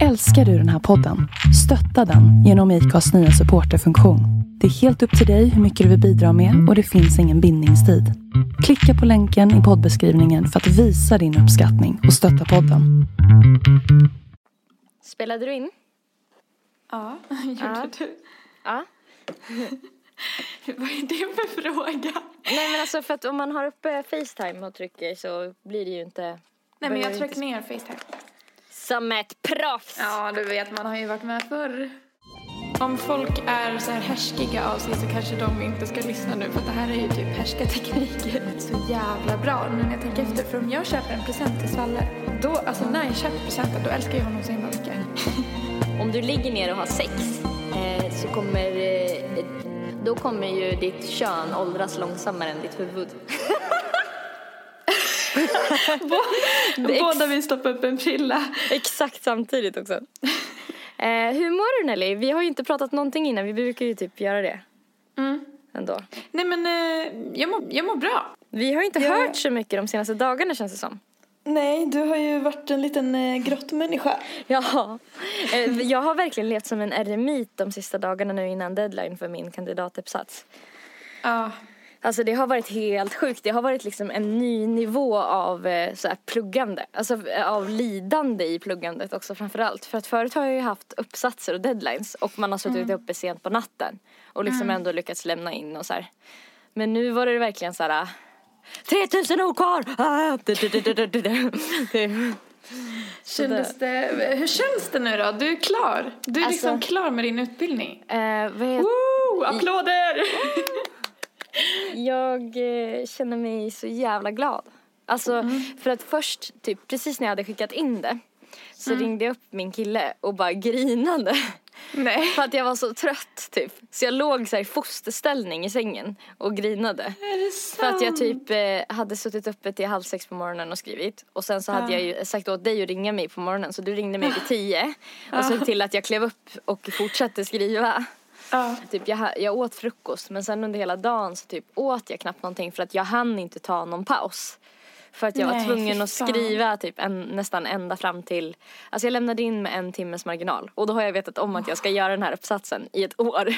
Älskar du den här podden? Stötta den genom IKAs nya supporterfunktion. Det är helt upp till dig hur mycket du vill bidra med och det finns ingen bindningstid. Klicka på länken i poddbeskrivningen för att visa din uppskattning och stötta podden. Spelade du in? Ja, gjorde du? Ja. Vad är det för fråga? Nej men alltså för att om man har uppe Facetime och trycker så blir det ju inte... Nej men jag trycker inte- ner Facetime. Som ett proffs! Ja, du vet, man har ju varit med förr. Om folk är så här härskiga av sig så kanske de inte ska lyssna nu för det här är ju typ härskartekniker. Så jävla bra nu när jag tänker efter. För om jag köper en present till Svalle, då, alltså när jag köper presenten då älskar jag honom så himla mycket. Om du ligger ner och har sex eh, så kommer... Eh, då kommer ju ditt kön åldras långsammare än ditt huvud. Båda vill stoppa upp en frilla. Exakt samtidigt också. Eh, hur mår du Nelly? Vi har ju inte pratat någonting innan, vi brukar ju typ göra det Mm. ändå. Nej men eh, jag, mår, jag mår bra. Vi har ju inte Ja. hört så mycket de senaste dagarna känns det som. Nej, du har ju varit en liten eh, grottmänniska. Ja, eh, jag har verkligen levt som en eremit de sista dagarna nu innan deadline för min kandidatuppsats. Ja. Alltså det har varit helt sjukt. Det har varit liksom en ny nivå av eh, så här, pluggande. Alltså eh, av lidande i pluggandet också framförallt. För att förut har jag ju haft uppsatser och deadlines och man har suttit uppe sent på natten. Och liksom ändå lyckats lämna in och så här. Men nu var det verkligen så här. 3000 ord kvar! Ah, Kändes det, hur känns det nu då? Du är klar. Du är Alltså- liksom klar med din utbildning. Eh, Woo! Applåder! Jag eh, känner mig så jävla glad. Alltså för att först, typ precis när jag hade skickat in det så ringde jag upp min kille och bara grinade. Nej. För att jag var så trött typ. Så jag låg så i fosterställning i sängen och grinade. Är det sant? För att jag typ eh, hade suttit uppe till halv sex på morgonen och skrivit. Och sen så hade jag ju sagt åt dig att ringa mig på morgonen så du ringde mig vid tio. Och såg till att jag klev upp och fortsatte skriva. Ja. Typ jag, jag åt frukost men sen under hela dagen så typ åt jag knappt någonting för att jag hann inte ta någon paus. För att jag Nej, var tvungen att skriva typ en, nästan ända fram till, alltså jag lämnade in med en timmes marginal. Och då har jag vetat om att jag ska göra den här uppsatsen i ett år.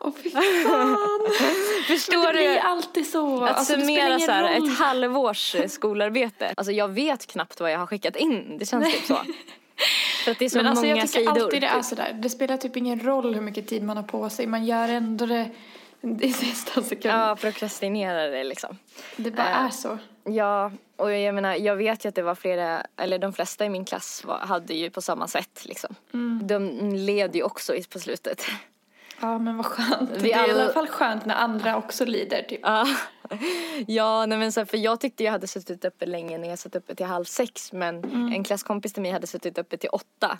Åh fy fan. Förstår det blir du? alltid så. Att Alltså, summera så här, ett halvårs skolarbete. Alltså jag vet knappt vad jag har skickat in. Det känns typ så. För att det är så Men alltså många jag tycker sidor. alltid det är typ. sådär. Det spelar typ ingen roll hur mycket tid man har på sig. Man gör ändå det i sista sekund. Ja, prokrastinerar det liksom. Det bara Äh. är så. Ja, och jag menar, jag vet ju att det var flera, eller de flesta i min klass var, hade ju på samma sätt liksom. Mm. De led ju också på slutet. Ja men vad skönt. Vi det är i alla- alla fall skönt när andra också lider typ. Ja, ja nej men så för jag tyckte jag hade suttit uppe länge när jag satt uppe till halv sex men Mm. en klasskompis till mig hade suttit uppe till åtta.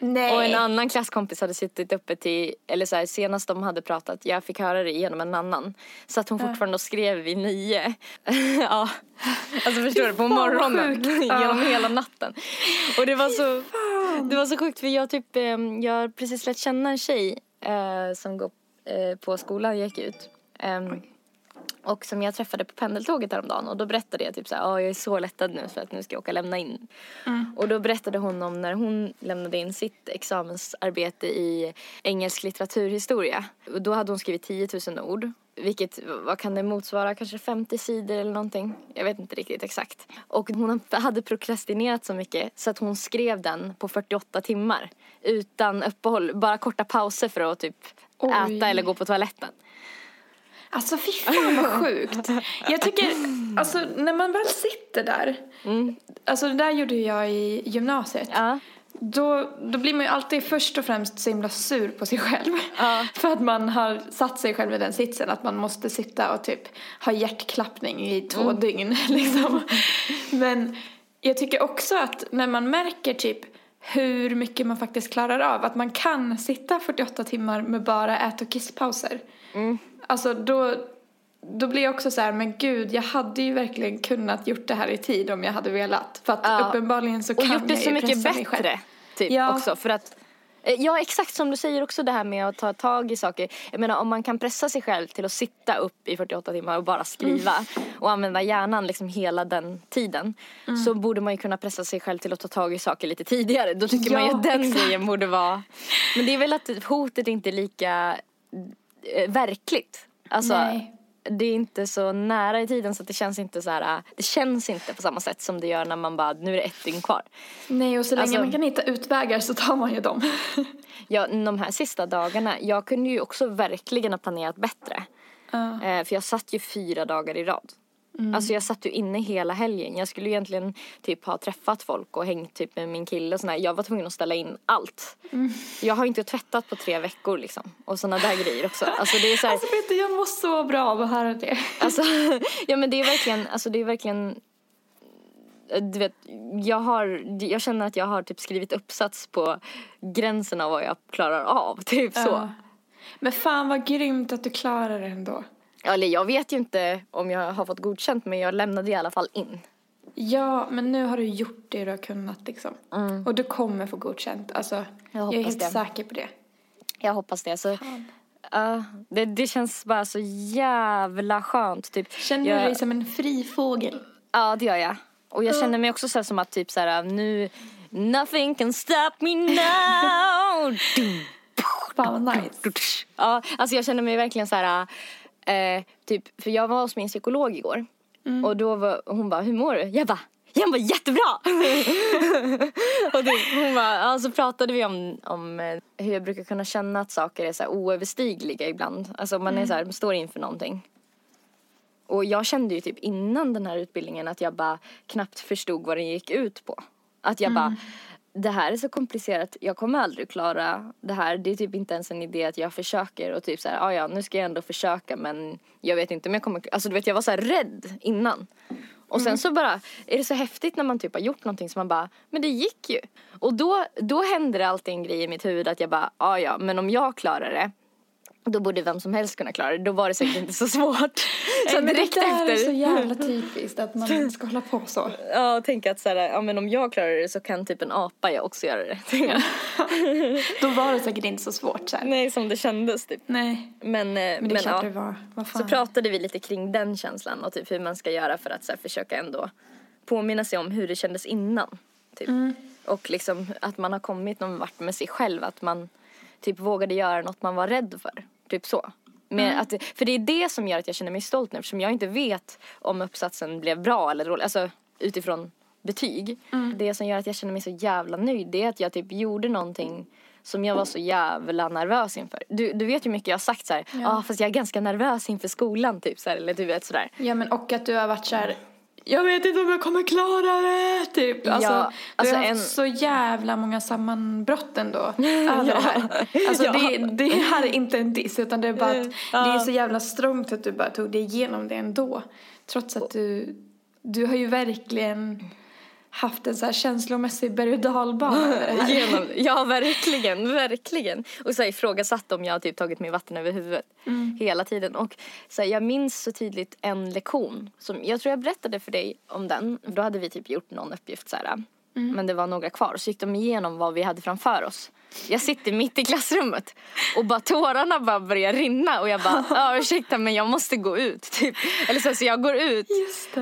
Nej. Och en annan klasskompis hade suttit uppe till, eller så här, senast de hade pratat, jag fick höra det genom en annan. Så att hon fortfarande och skrev vid nio. ja, alltså förstår du, på morgonen. genom hela natten. Och det var så, det var så sjukt för jag typ, eh, jag har precis lärt känna en tjej eh, som går eh, på skolan, gick ut. Ehm, och som jag träffade på pendeltåget häromdagen och då berättade jag typ så här, "Ja, jag är så lättad nu för att nu ska jag åka och lämna in. Och då berättade hon om när hon lämnade in sitt examensarbete i engelsk litteraturhistoria. Och då hade hon skrivit 10 000 ord. Vilket, vad kan det motsvara, kanske 50 sidor eller någonting? Jag vet inte riktigt exakt. Och hon hade prokrastinerat så mycket så att hon skrev den på 48 timmar. Utan uppehåll, bara korta pauser för att typ Oj. äta eller gå på toaletten. Alltså fy fan vad sjukt. Jag tycker, alltså när man väl sitter där. Alltså det där gjorde jag i gymnasiet. Ja. Då, då blir man ju alltid först och främst så himla sur på sig själv. Ja. För att man har satt sig själv i den sitsen att man måste sitta och typ ha hjärtklappning i två dygn liksom. Men jag tycker också att när man märker typ hur mycket man faktiskt klarar av, att man kan sitta 48 timmar med bara ät och kisspauser. Alltså då, då blir jag också så här, men gud, jag hade ju verkligen kunnat gjort det här i tid om jag hade velat. För att Ja. uppenbarligen så Och kan gjort det så mycket bättre. Typ Ja. också för att Eh, Ja, exakt som du säger också det här med att ta tag i saker. Jag menar om man kan pressa sig själv till att sitta upp i 48 timmar och bara skriva och använda hjärnan liksom hela den tiden. Så borde man ju kunna pressa sig själv till att ta tag i saker lite tidigare. Då tycker man ju Ja, att den exakt. grejen borde vara... Men det är väl att hotet inte är lika eh, verkligt. Alltså, Nej. Det är inte så nära i tiden så det känns inte så här, det känns inte på samma sätt som det gör när man bara, nu är det ett dygn kvar. Nej, och så länge Alltså- man kan hitta utvägar så tar man ju dem. Ja, de här sista dagarna, jag kunde ju också verkligen ha planerat bättre. Eh, för jag satt ju fyra dagar i rad. Alltså jag satt ju inne hela helgen. Jag skulle egentligen typ ha träffat folk och hängt typ med min kille och sådär. Jag var tvungen att ställa in allt. Jag har inte tvättat på tre veckor liksom. Och sådana där grejer också. Alltså det är så här, Alltså vet du, jag mår så bra av att höra det. Alltså, ja men det är verkligen, alltså det är verkligen du vet, jag, har, jag känner att jag har typ skrivit uppsats på gränsen av vad jag klarar av. Typ så. Ja. Men fan vad grymt att du klarar det ändå. Eller jag vet ju inte om jag har fått godkänt men jag lämnade i alla fall in. Ja, men nu har du gjort det du har kunnat liksom. Och du kommer få godkänt. Alltså, jag, är hoppas helt det. säker på det. Jag hoppas det. Så, ja, det. Det känns bara så jävla skönt. Typ, Känner jag, du dig som en fri fågel? Ja, det gör jag. Och jag känner mig också så som att typ så här nu Nothing can stop me now. Fan vad nice. Ja, alltså jag känner mig verkligen så här, eh, typ, för jag var hos min psykolog igår. Och då var hon bara, hur mår du? Jag bara, jag mår jättebra! och det, hon bara, ja, så pratade vi om, om eh, hur jag brukar kunna känna att saker är så här oöverstigliga ibland. Alltså man är så här, står inför någonting. Och jag kände ju typ innan den här utbildningen att jag bara knappt förstod vad den gick ut på. Att jag bara, det här är så komplicerat, jag kommer aldrig klara det här. Det är typ inte ens en idé att jag försöker och typ så här, "Ah, ja nu ska jag ändå försöka men jag vet inte om jag kommer, alltså du vet jag var så här rädd innan. Och sen så bara, är det så häftigt när man typ har gjort någonting som man bara, men det gick ju. Och då, då hände det alltid en grej i mitt huvud att jag bara, ja ja men om jag klarar det då borde vem som helst kunna klara det. Då var det säkert inte så svårt. Så men direkt det där efter. är så jävla typiskt att man ska hålla på så. Ja, och tänka att så här, ja men om jag klarar det så kan typ en apa jag också göra det. Då var det säkert inte så svårt så här. Nej, som det kändes typ. Nej. Men, eh, Men men, det klart ja. det var. Vad fan. Så pratade vi lite kring den känslan och typ hur man ska göra för att så här, försöka ändå påminna sig om hur det kändes innan. Typ. Mm. Och liksom att man har kommit någon vart med sig själv. Att man typ vågade göra något man var rädd för. Typ så. Med Mm. att, för det är det som gör att jag känner mig stolt nu eftersom jag inte vet om uppsatsen blev bra eller dålig. Alltså utifrån betyg. Mm. Det som gör att jag känner mig så jävla nöjd det är att jag typ gjorde någonting som jag var så jävla nervös inför. Du, du vet ju mycket jag har sagt så här, ja ah, fast jag är ganska nervös inför skolan typ så här, eller du vet sådär. Ja men och att du har varit så här. Jag vet inte om jag kommer klara det, typ. Alltså, Ja, du alltså har haft en- så jävla många sammanbrott ändå det här. Alltså Ja. det, det här är inte en diss utan det är bara att Ja. det är så jävla strångt att du bara tog dig igenom det ändå. Trots att du, du har ju verkligen haft en så här känslomässig berg och dalbana. Genom, ja verkligen, verkligen. Och så här, ifrågasatt om jag har typ tagit mig vatten över huvudet hela tiden. Och så här, jag minns så tydligt en lektion. Som, jag tror jag berättade för dig om den. Då hade vi typ gjort någon uppgift så här. Men det var några kvar. Så gick de igenom vad vi hade framför oss. Jag sitter mitt i klassrummet och bara tårarna bara börjar rinna och jag bara, ja ursäkta men jag måste gå ut typ. Eller så, så jag går ut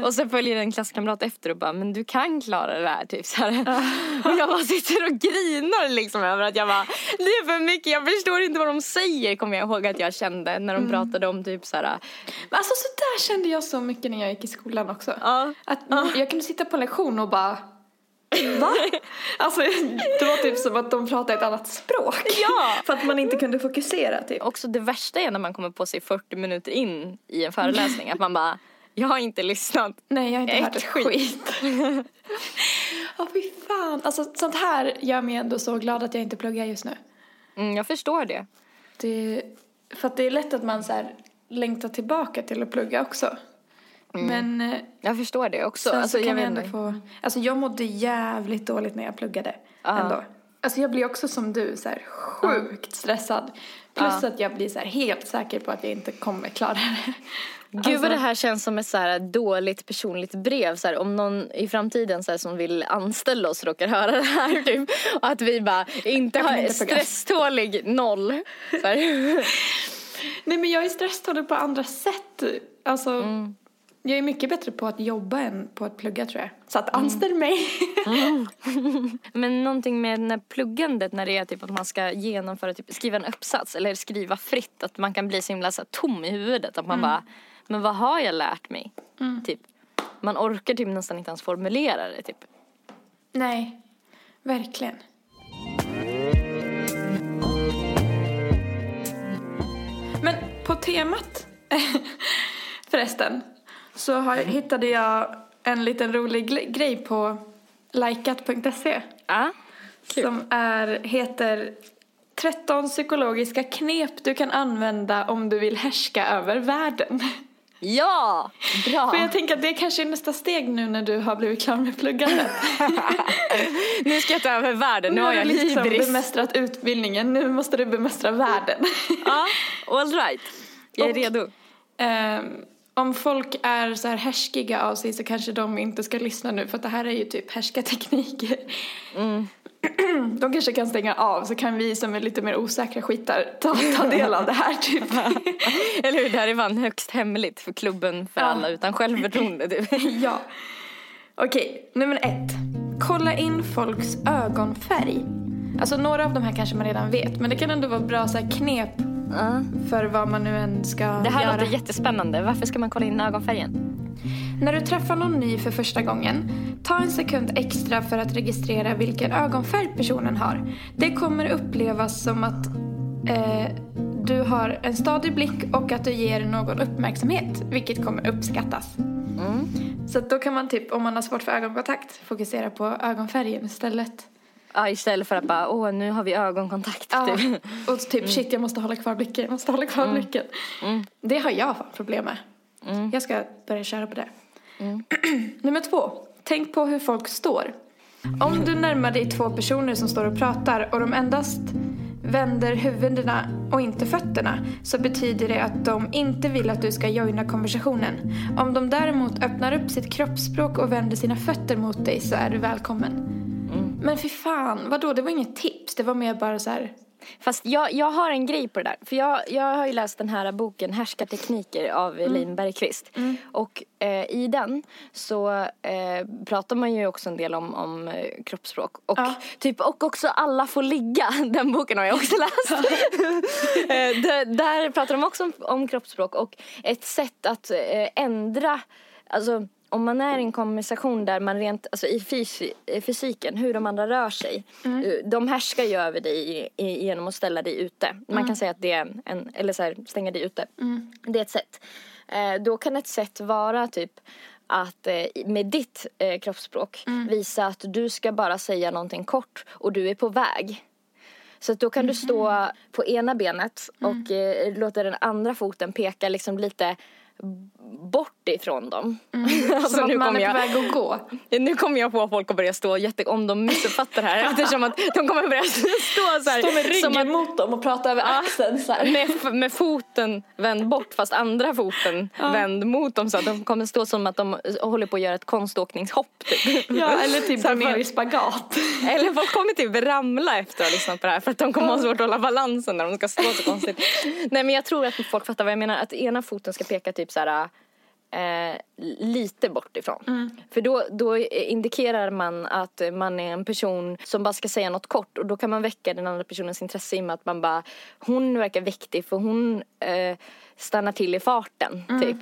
och så följer en klasskamrat efter och bara, men du kan klara det här typ så här. Och jag bara sitter och grinar liksom över att jag bara, det är för mycket, jag förstår inte vad de säger kommer jag ihåg att jag kände när de pratade om typ så här. Alltså så där kände jag så mycket när jag gick i skolan också. Ja. Att jag kunde sitta på en lektion och bara Va? Alltså det var typ som att de pratade ett annat språk. Ja! För att man inte kunde fokusera typ. Också det värsta är när man kommer på sig 40 minuter in i en föreläsning att man bara, jag har inte lyssnat. Nej jag har inte hört ett skit. Ja fy fan. Alltså sånt här gör mig ändå så glad att jag inte pluggar just nu. Mm, jag förstår det. Det, för att det är lätt att man så längtar tillbaka till att plugga också. Men eh, Jag förstår det också. sen alltså, så kan jag ändå få... Alltså jag mådde jävligt dåligt när jag pluggade ändå. Alltså jag blir också som du så här sjukt stressad. Plus att jag blir så här helt säker på att jag inte kommer klara det. Gud vad det här känns som ett så här dåligt personligt brev. Så här, om någon i framtiden så här, som vill anställa oss råkar höra det här. Typ, och att vi bara inte har inte stresstålig noll. Nej men jag är stresstålig på andra sätt. Alltså, jag är mycket bättre på att jobba än på att plugga tror jag. Så att anställ mig. Men någonting med när pluggandet när det är typ att man ska genomföra, typ, skriva en uppsats eller skriva fritt. Att man kan bli så himla så här, tom i huvudet. Att man bara, men vad har jag lärt mig? Typ. Man orkar typ nästan inte ens formulera det typ. Nej, verkligen. Men på temat förresten så har, hittade jag en liten rolig grej på likat.se Ja. som är, heter 13 psykologiska knep du kan använda om du vill härska över världen. Ja, bra. För jag tänker att det kanske är nästa steg nu när du har blivit klar med pluggandet. Nu ska jag ta över världen, nu har jag du liksom hybris. bemästrat utbildningen, nu måste du bemästra världen. Ja, all right. Jag är Och- redo. Ehm, om folk är så här härskiga av sig så kanske de inte ska lyssna nu för att det här är ju typ härskartekniker. Mm. De kanske kan stänga av så kan vi som är lite mer osäkra skitar ta, ta del av det här typ. Eller hur, det här är fan högst hemligt för klubben för Ja. alla utan självförtroende. Typ. ja. Okej, nummer ett. Kolla in folks ögonfärg. Alltså några av de här kanske man redan vet men det kan ändå vara bra så här för vad man nu än ska Det här göra. låter jättespännande. Varför ska man kolla in ögonfärgen? När du träffar någon ny för första gången, ta en sekund extra för att registrera vilken ögonfärg personen har. Det kommer upplevas som att eh, du har en stadig blick och att du ger någon uppmärksamhet, vilket kommer uppskattas. Så att då kan man typ, om man har svårt för ögonkontakt, fokusera på ögonfärgen istället. Ja, istället för att bara, åh nu har vi ögonkontakt. Ja, Typ. och typ shit jag måste hålla kvar blicken, jag måste hålla kvar blicken. Det har jag fan problem med. Jag ska börja köra på det. Nummer två, tänk på hur folk står. Om du närmar dig två personer som står och pratar och de endast vänder huvudena och inte fötterna så betyder det att de inte vill att du ska joina konversationen. Om de däremot öppnar upp sitt kroppsspråk och vänder sina fötter mot dig så är du välkommen. Men fy fan, vadå? Det var inget tips. Det var mer bara så här. Fast jag, jag har en grej på det där. För jag, jag har ju läst den här boken Härskartekniker av Lin Bergqvist. Och eh, i den så eh, pratar man ju också en del om, om eh, kroppsspråk. Och, Ja. typ, och också Alla får ligga. Den boken har jag också läst. eh, där, där pratar de också om, om kroppsspråk och ett sätt att eh, ändra, alltså om man är i en konversation där man rent, alltså i fysi, i fysiken, hur de andra rör sig. eh, De härskar ju över dig genom att ställa dig ute. Man kan säga att det är en, eller så här, stänga dig ute. Det är ett sätt. Eh, då kan ett sätt vara typ att eh, med ditt kroppsspråk visa att du ska bara säga någonting kort och du är på väg. Så då kan du stå på ena benet och eh, låta den andra foten peka liksom lite bort ifrån dem. alltså, som att man är på jag, väg att gå. nu kommer jag på folk att börja stå jätte, om de missuppfattar det här eftersom att de kommer börja stå så här. Stå med ryggen att, mot dem och prata över axeln så med, med foten vänd bort fast andra foten vänd mot dem så att de kommer stå som att de håller på att göra ett konståkningshopp typ. Ja, eller typ gå ner i spagat. Eller folk kommer typ ramla efter att ha lyssnat på det här för att de kommer ha svårt att hålla balansen när de ska stå så konstigt. Nej men jag tror att folk fattar vad jag menar. Att ena foten ska peka typ så här eh, lite bort ifrån. För då, då indikerar man att man är en person som bara ska säga något kort och då kan man väcka den andra personens intresse i och med att man bara hon verkar viktig för hon eh, stannar till i farten typ.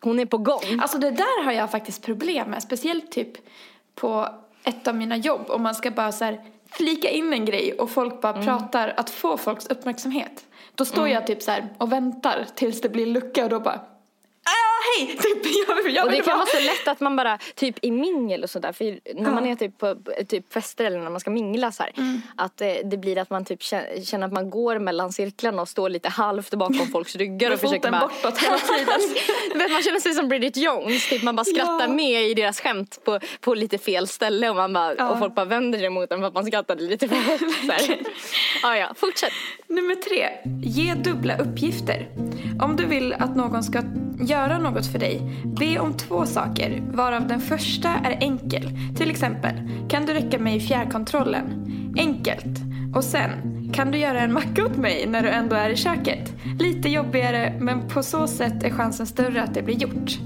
Hon är på gång. Alltså det där har jag faktiskt problem med. Speciellt typ på ett av mina jobb. Om man ska bara så här flika in en grej och folk bara pratar. Att få folks uppmärksamhet. Då står jag typ så och väntar tills det blir lucka och då bara hej! Typ, jag, jag Och det vill kan vara så lätt att man bara, typ i mingel och sådär, för när man är typ på typ fester eller när man ska mingla så här, att eh, det blir att man typ kä- känner att man går mellan cirklarna och står lite halvt bakom folks ryggar och försöker bara... bortåt hela tiden. Vet, man känner sig som Bridget Jones, typ man bara skrattar Ja. med i deras skämt på, på lite fel ställe och, man bara, Ja. och folk bara vänder sig mot en för att man skrattade lite för här. Ja, ja, fortsätt. Nummer tre. Ge dubbla uppgifter. Om du vill att någon ska göra något för dig, be om två saker, varav den första är enkel. Till exempel, kan du räcka mig fjärrkontrollen? Enkelt. Och sen, kan du göra en macka åt mig när du ändå är i köket? Lite jobbigare, men på så sätt är chansen större att det blir gjort.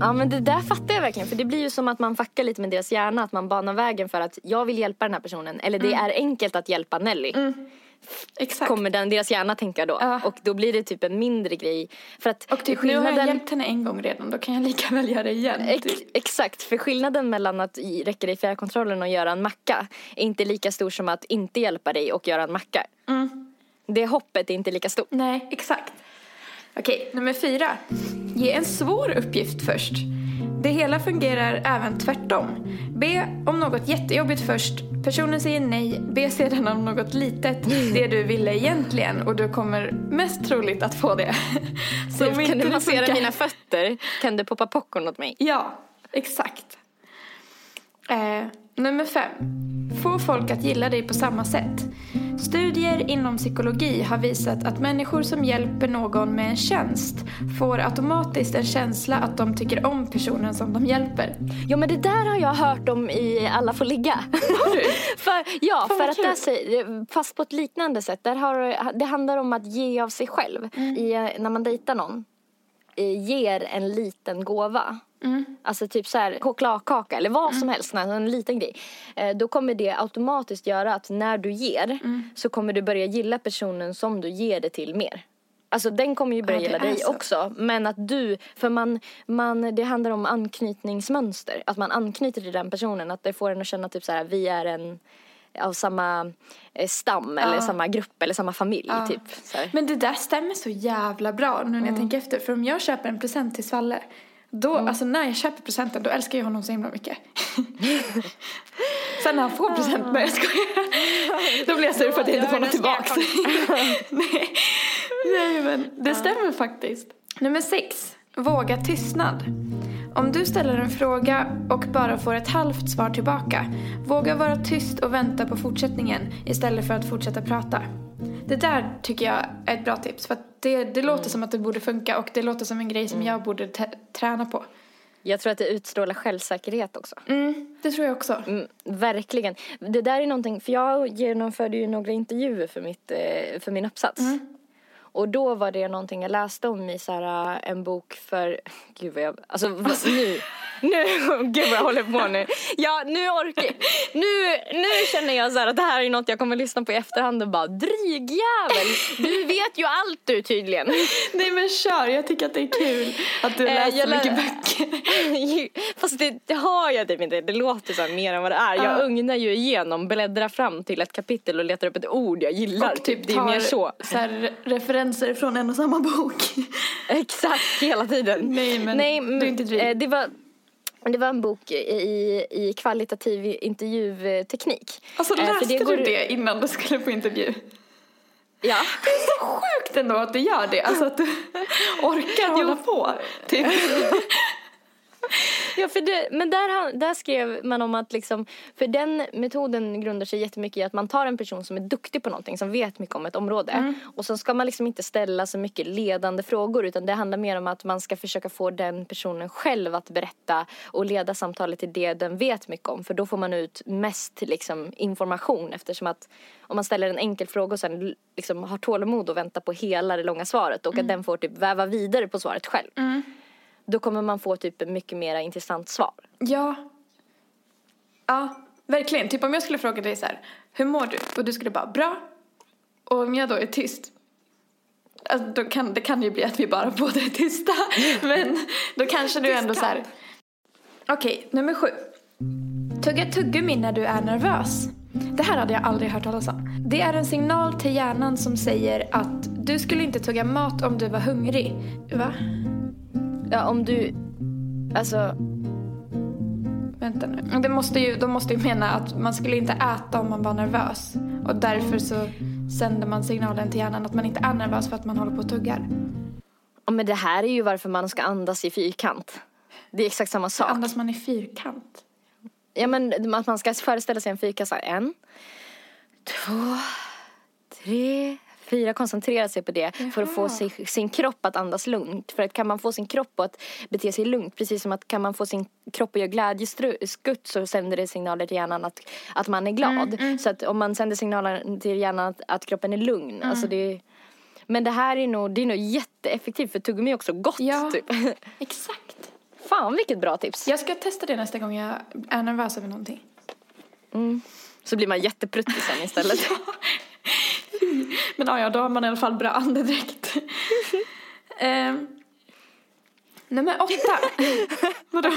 Ja men det där fattar jag verkligen för det blir ju som att man fuckar lite med deras hjärna att man banar vägen för att jag vill hjälpa den här personen eller det är enkelt att hjälpa Nelly. Exakt. Kommer den, deras hjärna tänka då Ja. och då blir det typ en mindre grej. För att Och typ, nu har jag skillnaden- hjälpt henne en gång redan, då kan jag lika väl göra det igen. Ex- Typ. exakt, för skillnaden mellan att räcka dig fjärrkontrollen och göra en macka är inte lika stor som att inte hjälpa dig och göra en macka. Det hoppet är inte lika stort. Nej, exakt. Okej, nummer fyra. Ge en svår uppgift först. Det hela fungerar även tvärtom. Be om något jättejobbigt först. Personen säger nej. Be sedan om något litet, det du ville egentligen. Och du kommer mest troligt att få det. Så om kan du massera funkar- mina fötter? Kan du poppa popcorn åt mig? Ja, exakt. Eh, nummer fem. Få folk att gilla dig på samma sätt. Studier inom psykologi har visat att människor som hjälper någon med en tjänst får automatiskt en känsla att de tycker om personen som de hjälper. Ja men det där har jag hört om i Alla får ligga. För, ja, Fan, för att där fast på ett liknande sätt. Där har, det handlar om att ge av sig själv. Mm. I, när man dejtar någon. eh, Ger en liten gåva. Mm. Alltså typ så här chokladkaka eller vad som helst, alltså en liten grej. Eh, Då kommer det automatiskt göra att när du ger Mm. så kommer du börja gilla personen som du ger det till mer. Alltså den kommer ju börja Ja, gilla dig så. också. Men att du, för man, man, det handlar om anknytningsmönster. Att man anknyter till den personen. Att det får en att känna typ så här, vi är en av samma eh, stam eller samma grupp eller samma familj Ja. typ. Men det där stämmer så jävla bra nu när jag tänker efter. För om jag köper en present till Svalle, då, alltså när jag köper presenten, då älskar jag honom så himla mycket. Sen när han får present, nej jag skojar. Då blir jag sur för att jag inte får något tillbaks. nej. nej men det stämmer faktiskt. Nummer sex, våga tystnad. Om du ställer en fråga och bara får ett halvt svar tillbaka, våga vara tyst och vänta på fortsättningen istället för att fortsätta prata. Det där tycker jag är ett bra tips för det, det låter som att det borde funka och det låter som en grej som jag borde träna på. Jag tror att det utstrålar självsäkerhet också. Mm, det tror jag också. Mm, verkligen. Det där är någonting, för jag genomförde ju några intervjuer för, mitt, eh, för min uppsats. Och då var det någonting jag läste om i så här, eh, en bok för, gud vad jag, alltså vad, nu, nu, gud vad jag håller på nu. Ja, nu orkar nu, nu känner jag så här att det här är något jag kommer lyssna på i efterhand och bara drygjävel, du vet ju allt du tydligen. Nej men kör, jag tycker att det är kul att du Eh, läser lä- mycket böcker. Fast det, det har jag typ inte. Det låter så mer än vad det är. Jag Ja. ugnar ju igenom, bläddrar fram till ett kapitel och letar upp ett ord jag gillar. Och typ det är mer så. så här, referenser från en och samma bok. Exakt, hela tiden. Nej, men Nej, du är inte dryg. eh, det var det var en bok i, i kvalitativ intervjuteknik. Alltså Eh, läste det du går- det innan du skulle på intervju? Ja. Det är så sjukt ändå att du gör det, alltså att du orkar hålla på. Typ. Ja, för det, men där, där skrev man om att liksom, för den metoden grundar sig jättemycket i att man tar en person som är duktig på någonting, som vet mycket om ett område. Och så ska man liksom inte ställa så mycket ledande frågor utan det handlar mer om att man ska försöka få den personen själv att berätta och leda samtalet till det den vet mycket om. För då får man ut mest liksom, information eftersom att om man ställer en enkel fråga och sen liksom, har tålamod och vänta på hela det långa svaret och att den får typ väva vidare på svaret själv. Då kommer man få typ mycket mer intressant svar. Ja. Ja, verkligen. Typ om jag skulle fråga dig så här, hur mår du? Och du skulle bara, bra. Och om jag då är tyst, alltså då kan, det kan ju bli att vi bara båda är tysta. Men då kanske du ändå så här. Okej, nummer sju. Tugga tuggummi när du är nervös. Det här hade jag aldrig hört talas om. Det är en signal till hjärnan som säger att du skulle inte tugga mat om du var hungrig. Va? Ja, om du... Alltså, Vänta nu. Det måste ju, de måste ju mena att man skulle inte äta om man var nervös. Och därför så sänder man signalen till hjärnan att man inte är nervös för att man håller på och tuggar. ja, men det här är ju varför man ska andas i fyrkant. Det är exakt samma sak. Andas man i fyrkant? Ja, men att man ska föreställa sig en fyrkant så här. En, två, tre, fyra koncentrera sig på det för att få Jaha. sig, sin kropp att andas lugnt. För att kan man få sin kropp att bete sig lugnt, precis som att kan man få sin kropp att göra glädjeskutt så sänder det signaler till hjärnan att, att man är glad. Mm, Så att om man sänder signaler till hjärnan att, att kroppen är lugn, Mm. alltså det men det här är nog, det är nog jätteeffektivt för tuggummi är också gott Ja. typ. Exakt. Fan vilket bra tips. Jag ska testa det nästa gång jag är nervös över någonting. Så blir man jättepruttig sen istället. Men ja, då har man i alla fall bra andedräkt. um, nummer åtta. Vadå?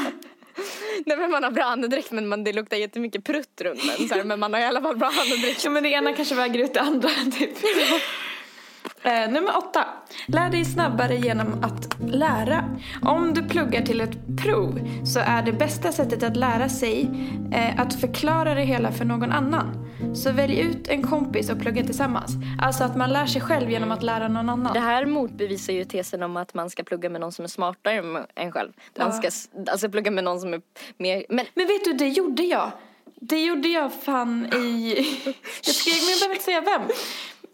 Nej men man har bra andedräkt men man, det luktar jättemycket prutt runt den. Så här, men man har i alla fall bra andedräkt. Ja, men det ena kanske väger ut det andra, typ. Eh, nummer åtta. Lär dig snabbare genom att lära. Om du pluggar till ett prov så är det bästa sättet att lära sig eh, att förklara det hela för någon annan. Så välj ut en kompis och plugga tillsammans. Alltså att man lär sig själv genom att lära någon annan. Det här motbevisar ju tesen om att man ska plugga med någon som är smartare än själv. Man ska alltså plugga med någon som är mer, men Men vet du, det gjorde jag. Det gjorde jag fan i... Jag skrek, men jag behöver inte säga vem.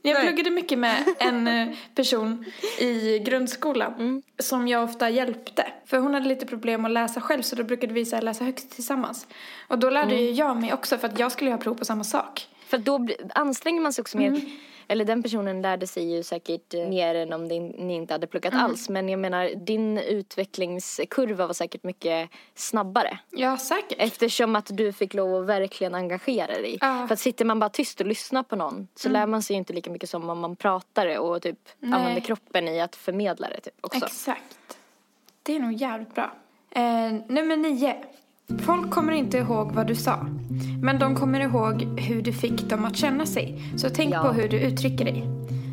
Jag Nej. pluggade mycket med en eh, person i grundskolan Mm. som jag ofta hjälpte. För hon hade lite problem att läsa själv så då brukade vi så läsa högst tillsammans. Och då lärde Mm. jag mig också för att jag skulle ha prov på samma sak. för då anstränger man sig också mer. Eller den personen lärde sig ju säkert eh, mer än om din, ni inte hade pluggat alls. Men jag menar din utvecklingskurva var säkert mycket snabbare. Ja, säkert. Eftersom att du fick lov att verkligen engagera dig. Ja. För att sitter man bara tyst och lyssnar på någon så lär man sig ju inte lika mycket som om man pratar det och typ Nej. använder kroppen i att förmedla det typ också. Exakt. Det är nog jävligt bra. Eh, nummer nio. Folk kommer inte ihåg vad du sa. Men de kommer ihåg hur du fick dem att känna sig. Så tänk Ja. på hur du uttrycker dig.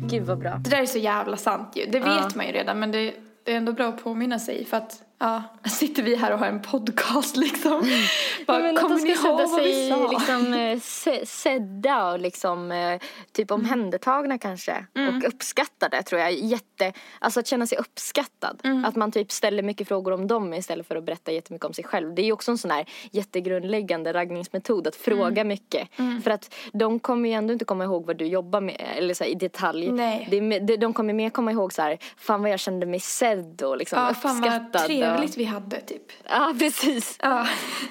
Gud vad bra. Det där är så jävla sant ju. Det Ja. vet man ju redan men det, det är ändå bra att påminna sig för att ja, sitter vi här och har en podcast liksom. Bara, men kommer ni ihåg vad vi sa? liksom, eh, se, sedda och liksom, eh, typ Mm. omhändertagna kanske. Och uppskattade tror jag. Jätte, alltså att känna sig uppskattad. Mm. Att man typ ställer mycket frågor om dem istället för att berätta jättemycket om sig själv. Det är ju också en sån här jättegrundläggande raggningsmetod. Att Mm. fråga mycket. För att de kommer ju ändå inte komma ihåg vad du jobbar med. Eller så här, i detalj. Nej. Det de kommer mer komma ihåg så här, fan vad jag kände mig sedd och liksom Ja, uppskattad. Trevligt vi hade typ. ja, precis. Ja.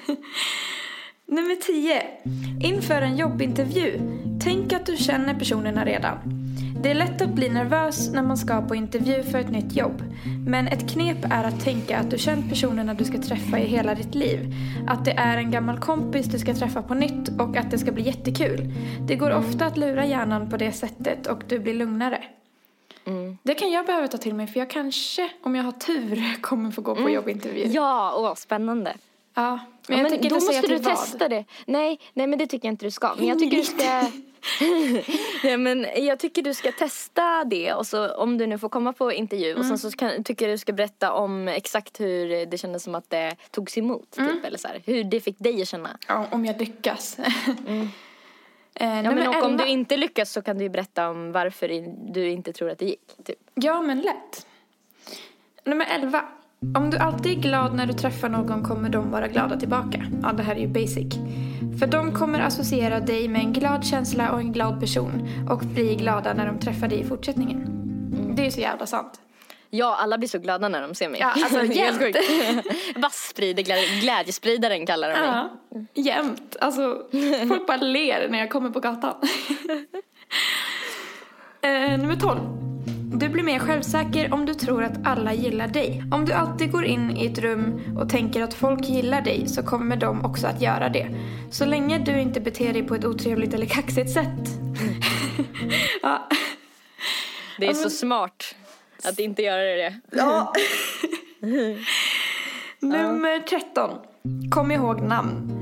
Nummer 10. Inför en jobbintervju. Tänk att du känner personerna redan. Det är lätt att bli nervös när man ska på intervju för ett nytt jobb. Men ett knep är att tänka att du känt personerna du ska träffa i hela ditt liv. Att det är en gammal kompis du ska träffa på nytt och att det ska bli jättekul. Det går ofta att lura hjärnan på det sättet och du blir lugnare. Det kan jag behöva ta till mig för jag kanske, om jag har tur, kommer få gå på jobbintervju. Ja, åh, spännande. Ja, men Ja, jag tänker då inte säga måste du till vad. testa det. Nej, nej men det tycker jag inte du ska. Men jag tycker du ska... nej, men jag tycker du ska testa det och så om du nu får komma på intervju och sen så kan, tycker jag du ska berätta om exakt hur det kändes som att det togs emot typ eller så här, hur det fick dig att känna. Ja, om jag lyckas. Eh, Ja, nummer men och om 11. du inte lyckas så kan du ju berätta om varför du inte tror att det gick. Typ. Ja, men lätt. Nummer 11. Om du alltid är glad när du träffar någon kommer de vara glada tillbaka. Ja, det här är ju basic. För de kommer associera dig med en glad känsla och en glad person och bli glada när de träffar dig i fortsättningen. Det är så jävla sant. Ja, alla blir så glada när de ser mig. Ja, alltså, jämt. sjukt. Bara sprider glä- glädjespridaren kallar de mig. Ja, jämt. Alltså, folk bara ler när jag kommer på gatan. eh, nummer 12. Du blir mer självsäker om du tror att alla gillar dig. Om du alltid går in i ett rum och tänker att folk gillar dig så kommer de också att göra det. Så länge du inte beter dig på ett otrevligt eller kaxigt sätt. ja. Det är så smart att inte göra det. ja. Nummer 13. Kom ihåg namn.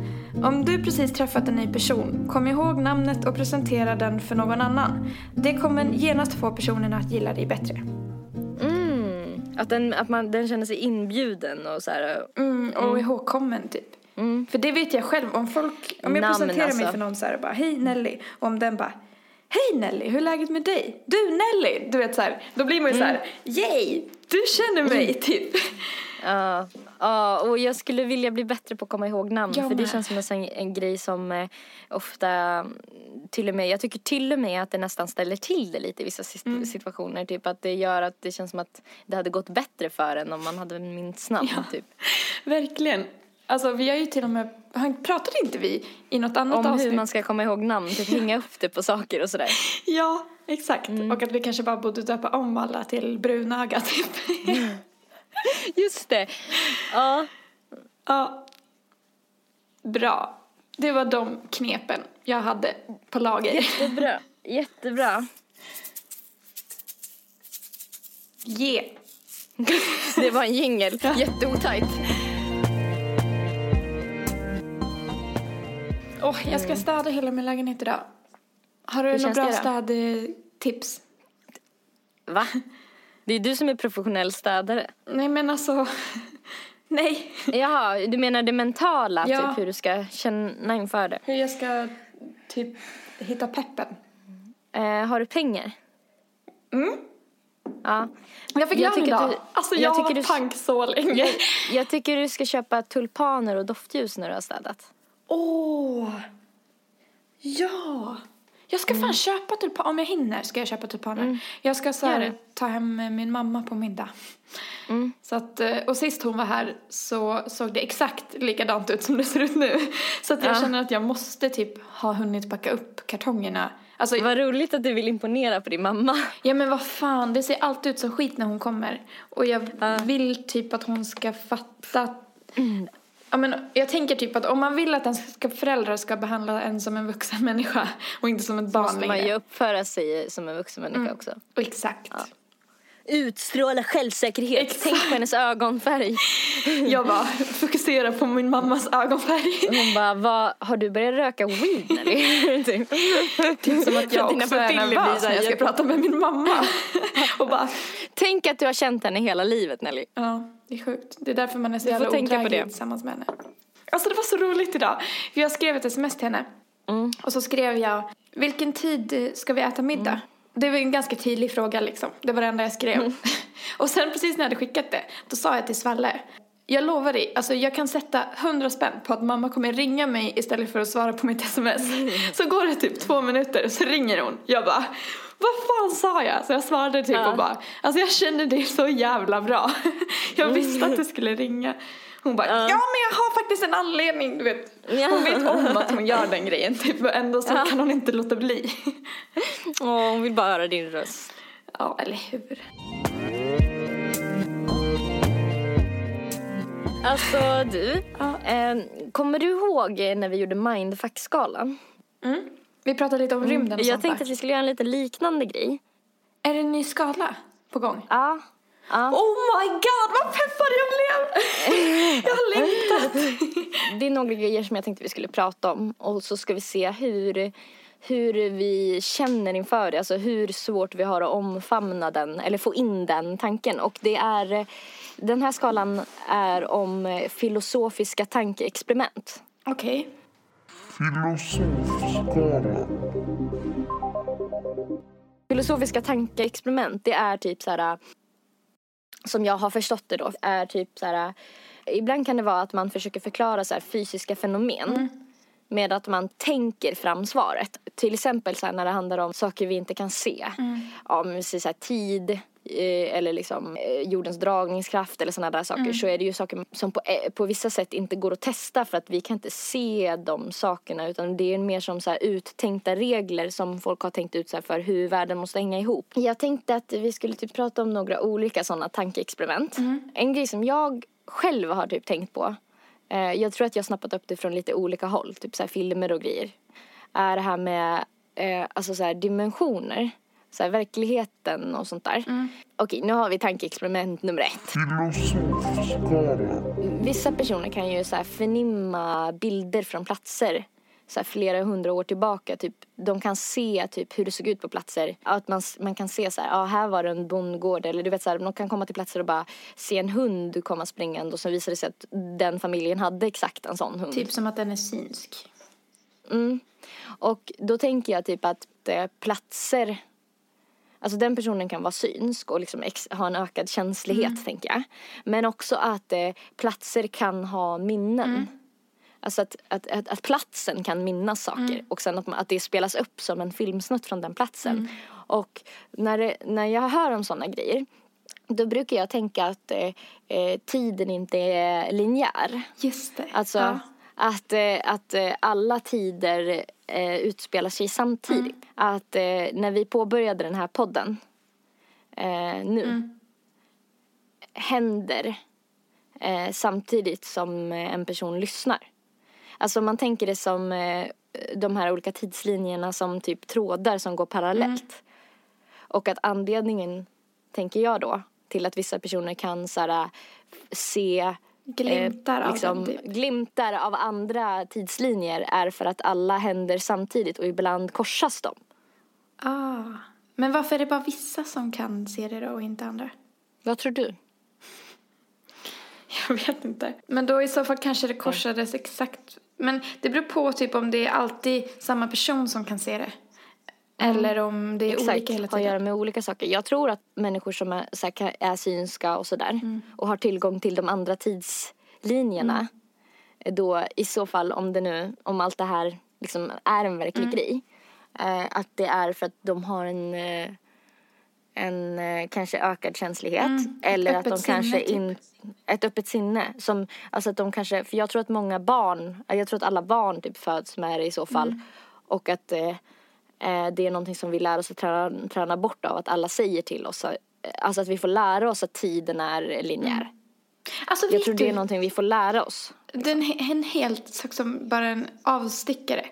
Om du precis träffat en ny person, kom ihåg namnet och presentera den för någon annan. Det kommer genast få personerna att gilla dig bättre. Mm. Att, den, att man, den känner sig inbjuden och så här. Mm, och ihågkommen typ. För det vet jag själv, om folk, om jag Namn, presenterar mig alltså. för någon så här och bara hej Nelly, och om den bara Hej Nelly, hur är läget med dig? Du Nelly! Du vet så här, då blir man ju så här, yay! Du känner mig typ. Ja. Ja, och jag skulle vilja bli bättre på att komma ihåg namn. Jag för det med. känns som en, sån- en grej som eh, ofta, mm, till och med, jag tycker till och med att det nästan ställer till det lite i vissa Mm. situationer. Typ att det gör att det känns som att det hade gått bättre för en om man hade minst namn. Typ. Verkligen. Alltså vi har ju till och med, han- pratade inte vi i något annat Om avsnitt? hur man ska komma ihåg namn, typ hänga upp det på saker och sådär. Ja, exakt. Mm. Och att vi kanske bara borde döpa om alla till brunöga typ. Just det. Ja. ja. Bra. Det var de knepen jag hade på lager. Jättebra. Jättebra. Ge. Det var en jingel. Jätteotajt. Åh, jag ska städa hela min lägenhet idag. Har du några bra städtips? Va? Det är du som är professionell städare. Nej men alltså, nej. Jaha, du menar det mentala, Ja. typ hur du ska känna inför det. Hur jag ska typ hitta peppen. Eh, har du pengar? Mm. Ja. Jag fick Jag lön tycker idag. du- alltså jag, jag varit du- pank så länge. Jag, jag tycker du ska köpa tulpaner och doftljus när du har städat. Åh! Ja! Jag ska fan köpa tulpaner. Om jag hinner ska jag köpa tulpaner. Jag ska så här, ta hem min mamma på middag. Mm. Så att, eh, och sist hon var här så såg det exakt likadant ut som det ser ut nu. Så att jag Ja. känner att jag måste typ ha hunnit packa upp kartongerna. Alltså, Vad roligt att du vill imponera på din mamma. ja men vad fan, det ser alltid ut som skit när hon kommer. Och jag Ja. vill typ att hon ska fatta att- Ja, men jag tänker typ att om man vill att ens föräldrar ska behandla en som en vuxen människa och inte som ett barn Måste man längre. ju uppföra sig som en vuxen människa också. Och exakt. Utstråla självsäkerhet. Exakt. Tänk på hennes ögonfärg. Jag bara fokuserar på min mammas ögonfärg. Hon bara, vad, har du börjat röka weed Nelly? typ. Typ som att jag också är nervös när jag ska prata med min mamma. och bara, Tänk att du har känt henne hela livet Nelly. ja, det är sjukt. Det är därför man är så jävla odräglig tillsammans med henne. Alltså det var så roligt idag. För jag skrev ett sms till henne. Mm. Och så skrev jag, vilken tid ska vi äta middag? Mm. Det var en ganska tydlig fråga liksom. Det var det enda jag skrev. Mm. och sen precis när jag hade skickat det, då sa jag till Svalle. Jag lovar dig, alltså jag kan sätta hundra spänn på att mamma kommer ringa mig istället för att svara på mitt sms. Så går det typ två minuter och så ringer hon. Jag bara, vad fan sa jag? Så jag svarade typ Ja. och bara, alltså jag känner det så jävla bra. jag visste att du skulle ringa. Hon bara, ja men jag har faktiskt en anledning, du vet. Hon vet om att hon gör den grejen typ och ändå så kan hon inte låta bli. Åh, hon vill bara höra din röst. ja, eller hur? Alltså du, Ja. eh, kommer du ihåg när vi gjorde mindfuck-skalan? Mm. Vi pratade lite om rymden och Jag sånt tänkte där. att vi skulle göra en lite liknande grej. Är det en ny skala på gång? Ja. Ja. Oh my god, vad peppad jag blev! jag har längtat. Det är några grejer som jag tänkte vi skulle prata om och så ska vi se hur, hur vi känner inför det, alltså hur svårt vi har att omfamna den eller få in den tanken. Och det är, den här skalan är om filosofiska tankeexperiment. Okej. Filosofskala. Filosofiska tankeexperiment, det är typ så här som jag har förstått det då, är typ så här ibland kan det vara att man försöker förklara så här fysiska fenomen med att man tänker fram svaret. Till exempel så här när det handlar om saker vi inte kan se. Vi säger så här, tid eller liksom eh, jordens dragningskraft eller sådana där saker så är det ju saker som på, eh, på vissa sätt inte går att testa för att vi kan inte se de sakerna utan det är mer som så uttänkta regler som folk har tänkt ut så för hur världen måste hänga ihop. Jag tänkte att vi skulle typ prata om några olika sådana tankeexperiment. En grej som jag själv har typ tänkt på Eh, jag tror att jag har snappat upp det från lite olika håll, typ så filmer och grejer. Är det här med eh, alltså så här dimensioner, så här verkligheten och sånt där. Okej, nu har vi tankeexperiment nummer ett. Vissa personer kan ju så här förnimma bilder från platser så här flera hundra år tillbaka. Typ, de kan se typ hur det såg ut på platser. Att man, man kan se så här, ja här var det en bondgård. Eller du vet så här, de kan komma till platser och bara se en hund komma springande och så visar det sig att den familjen hade exakt en sån hund. Typ som att den är synsk. Mm. Och då tänker jag typ att eh, platser Alltså den personen kan vara synsk och liksom ha en ökad känslighet tänker jag. Men också att eh, platser kan ha minnen. Alltså att, att, att, att platsen kan minnas saker och sen att, man, att det spelas upp som en filmsnutt från den platsen. Och när, det, när jag hör om sådana grejer då brukar jag tänka att eh, eh, tiden inte är linjär. Just det. Alltså Ja. Att, eh, att eh, alla tider eh, utspelar sig samtidigt. Mm. Att eh, när vi påbörjade den här podden eh, nu Mm. händer eh, samtidigt som eh, en person lyssnar. Alltså man tänker det som de här olika tidslinjerna som typ trådar som går parallellt. Mm. Och att anledningen, tänker jag då, till att vissa personer kan så här, se Glimtar av liksom, den, typ. glimtar av andra tidslinjer är för att alla händer samtidigt och ibland korsas de. Ah. Men varför är det bara vissa som kan se det då och inte andra? Vad tror du? Jag vet inte. Men då i så fall kanske det korsades exakt. Men det beror på typ om det är alltid samma person som kan se det. Eller om det är Exakt, olika hela har att göra tiden. med olika saker. Jag tror att människor som är, så här, är synska och sådär Mm. och har tillgång till de andra tidslinjerna Mm. då i så fall om det nu, om allt det här liksom är en verklig Mm. grej eh, att det är för att de har en eh, en eh, kanske ökad känslighet Mm, eller att de öppet sinne, kanske typ. in, ett öppet sinne som alltså att de kanske för jag tror att många barn jag tror att alla barn typ föds med det i så fall Mm. och att eh, det är någonting som vi lär oss att träna, träna bort av att alla säger till oss eh, alltså att vi får lära oss att tiden är linjär Alltså jag tror det är någonting vi får lära oss det är en, helt sak som bara en avstickare.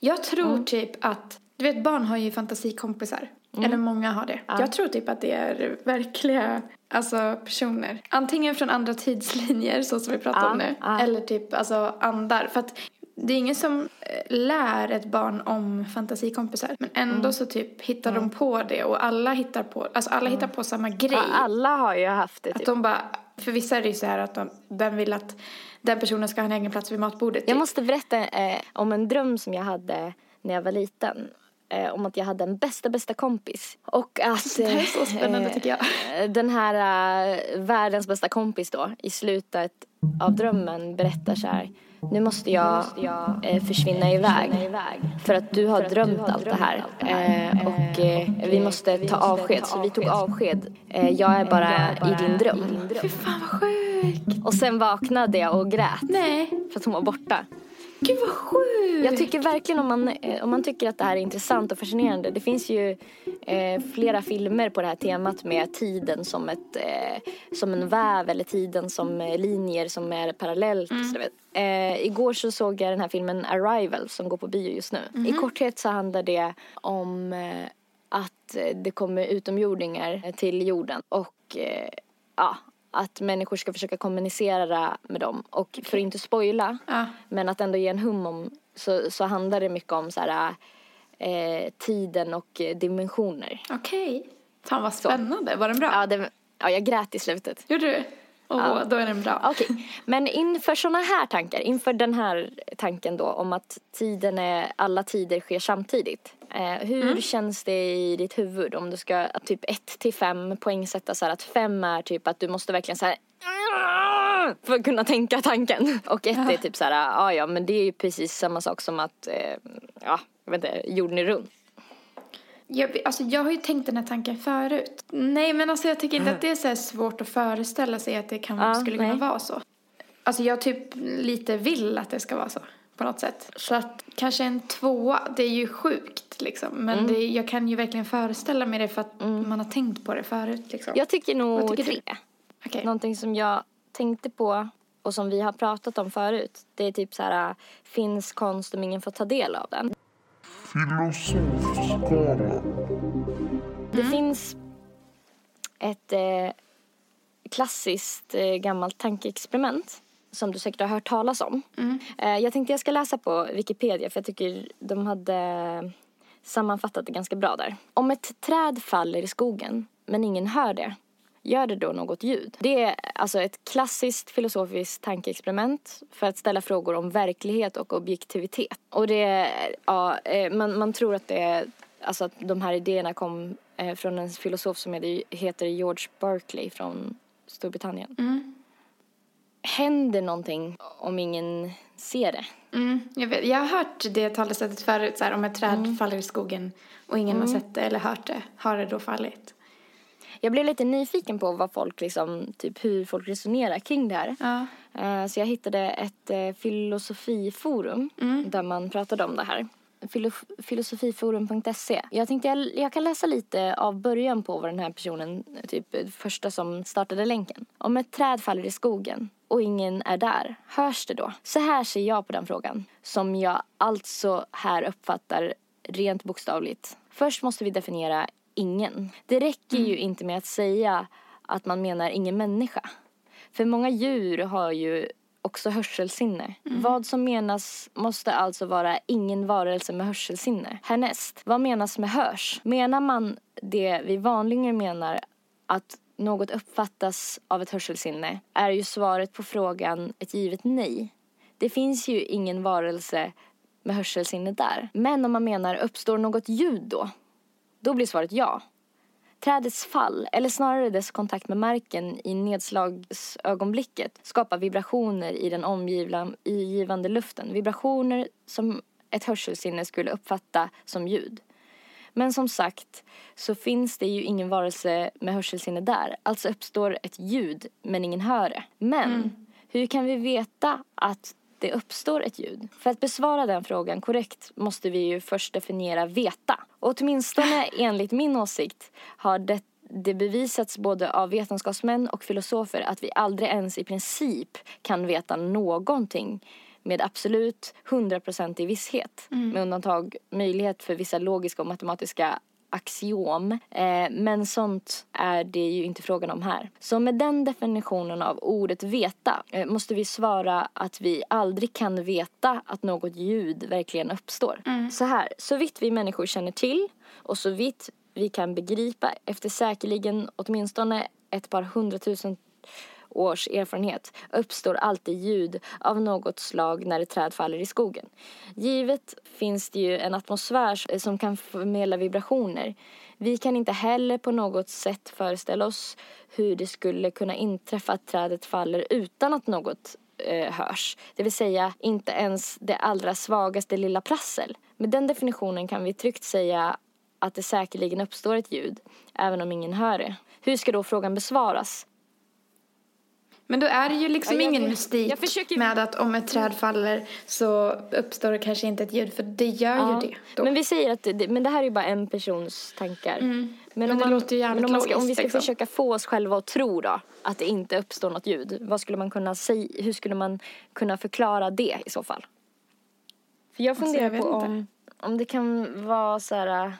Jag tror Mm. typ att, du vet barn har ju fantasikompisar. Mm. Eller många har det. Jag tror typ att det är verkliga alltså, personer. Antingen från andra tidslinjer, så som vi pratar Ja, om nu. ja. Eller typ alltså andar. För att det är ingen som eh, lär ett barn om fantasikompisar. Men ändå Mm. så typ hittar de på det och alla hittar på, alltså alla hittar på samma grej. Ja, alla har ju haft det Att typ. de bara, för vissa är det ju så här att de, den vill att den personen ska ha en egen plats vid matbordet. Jag typ. måste berätta eh, om en dröm som jag hade när jag var liten. Eh, om att jag hade en bästa, bästa kompis. Och att... Det här är så spännande, eh, tycker jag. eh, Den här eh, världens bästa kompis då, i slutet av drömmen berättar så här. Nu måste jag, eh, försvinna iväg. För att du har drömt allt det här. Eh, och eh, vi måste ta avsked. Så vi tog avsked. Eh, jag är bara i din dröm. Fy fan vad sjukt! Och sen vaknade jag och grät. Nej, För att hon var borta. Gud vad sjukt! Jag tycker verkligen om man, eh, om man tycker att det här är intressant och fascinerande. Det finns ju eh, flera filmer på det här temat med tiden som, ett, eh, som en väv eller tiden som eh, linjer som är parallellt. Vet. Eh, igår så såg jag den här filmen Arrival som går på bio just nu. I korthet så handlar det om eh, att det kommer utomjordingar till jorden och ja, att människor ska försöka kommunicera med dem. Och för att inte spoila Ja. men att ändå ge en hum om så, så handlar det mycket om så här, eh, tiden och dimensioner. Okej. Fan vad spännande. Var den bra? Ja, det, ja, jag grät i slutet. Gjorde du? Åh, Ja. då är den bra. Okej, men inför såna här tankar, inför den här tanken då om att tiden är, alla tider sker samtidigt. Eh, hur känns det i ditt huvud om du ska att typ 1 till 5 poängsätta så här att 5 är typ att du måste verkligen så här för att kunna tänka tanken. Och ett är typ så här, ja ja men det är ju precis samma sak som att, eh, ja, jag vet inte, jorden är rund. Jag, alltså, jag har ju tänkt den här tanken förut. Nej, men alltså jag tycker inte att det är så svårt att föreställa sig att det kan, Ja, skulle kunna nej. vara så. Alltså jag typ lite vill att det ska vara så. På något sätt. Så att kanske en tvåa, det är ju sjukt liksom. Men Mm. det, jag kan ju verkligen föreställa mig det för att man har tänkt på det förut liksom. Jag tycker nog tycker du? tre. Okej. Någonting som jag tänkte på och som vi har pratat om förut. Det är typ så här, finns konst om ingen får ta del av den? Filosofskalan. Det finns ett eh, klassiskt eh, gammalt tankeexperiment som du säkert har hört talas om. Eh, jag tänkte jag ska läsa på Wikipedia för jag tycker de hade sammanfattat det ganska bra där. Om ett träd faller i skogen men ingen hör det, gör det då något ljud? Det är alltså ett klassiskt filosofiskt tankeexperiment för att ställa frågor om verklighet och objektivitet. Och det är, ja, eh, man, man tror att det är alltså att de här idéerna kom eh, från en filosof som heter, heter George Berkeley från Storbritannien. Mm. Händer någonting om ingen ser det? Mm, jag, vet, jag har hört det talesättet förut, så här, om ett träd Mm. faller i skogen och ingen har sett det eller hört det, har det då fallit? Jag blev lite nyfiken på vad folk liksom, typ hur folk resonerar kring det här. Ja. Eh, Så jag hittade ett eh, filosofiforum där man pratade om det här. Filo- filosofiforum.se. Jag tänkte jag, jag kan läsa lite av början på vad den här personen, typ första som startade länken. Om ett träd faller i skogen och ingen är där, hörs det då? Så här ser jag på den frågan, som jag alltså här uppfattar rent bokstavligt. Först måste vi definiera ingen. Det räcker ju inte med att säga att man menar ingen människa. För många djur har ju också hörselsinne. Vad som menas måste alltså vara ingen varelse med hörselsinne. Härnäst, vad menas med hörs? Menar man det vi vanligen menar att något uppfattas av ett hörselsinne är ju svaret på frågan ett givet nej. Det finns ju ingen varelse med hörselsinne där. Men om man menar uppstår något ljud då? Då blir svaret ja. Trädets fall, eller snarare dess kontakt med marken i nedslagsögonblicket, skapar vibrationer i den omgivande luften. Vibrationer som ett hörselsinne skulle uppfatta som ljud. Men som sagt så finns det ju ingen varelse med hörselsinne där. Alltså uppstår ett ljud men ingen hör det. Men hur kan vi veta att det uppstår ett ljud? För att besvara den frågan korrekt måste vi ju först definiera veta. Och åtminstone enligt min åsikt har det det bevisats både av vetenskapsmän och filosofer att vi aldrig ens i princip kan veta någonting med absolut hundraprocentig visshet. Med undantag möjlighet för vissa logiska och matematiska axiom. Eh, men sånt är det ju inte frågan om här. Så med den definitionen av ordet veta eh, måste vi svara att vi aldrig kan veta att något ljud verkligen uppstår. Så här, så vitt vi människor känner till och så vitt vi kan begripa efter säkerligen åtminstone ett par hundratusen års erfarenhet uppstår alltid ljud av något slag när ett träd faller i skogen. Givet finns det ju en atmosfär som kan förmedla vibrationer. Vi kan inte heller på något sätt föreställa oss hur det skulle kunna inträffa att trädet faller utan att något eh, hörs. Det vill säga inte ens det allra svagaste lilla prassel. Med den definitionen kan vi tryggt säga att det säkerligen uppstår ett ljud, även om ingen hör det. Hur ska då frågan besvaras? Men då är det ju liksom Ja, ingen mystik försöker- med att om ett träd faller så uppstår det kanske inte ett ljud, för det gör Ja, ju det. Då. Men vi säger att det, men det här är ju bara en persons tankar. Mm. Men, Men om, man, men om, man ska, om vi ska liksom. försöka få oss själva att tro då att det inte uppstår något ljud. Vad skulle man kunna säga, hur skulle man kunna förklara det i så fall? För jag funderar Alltså, jag på om, om det kan vara så här...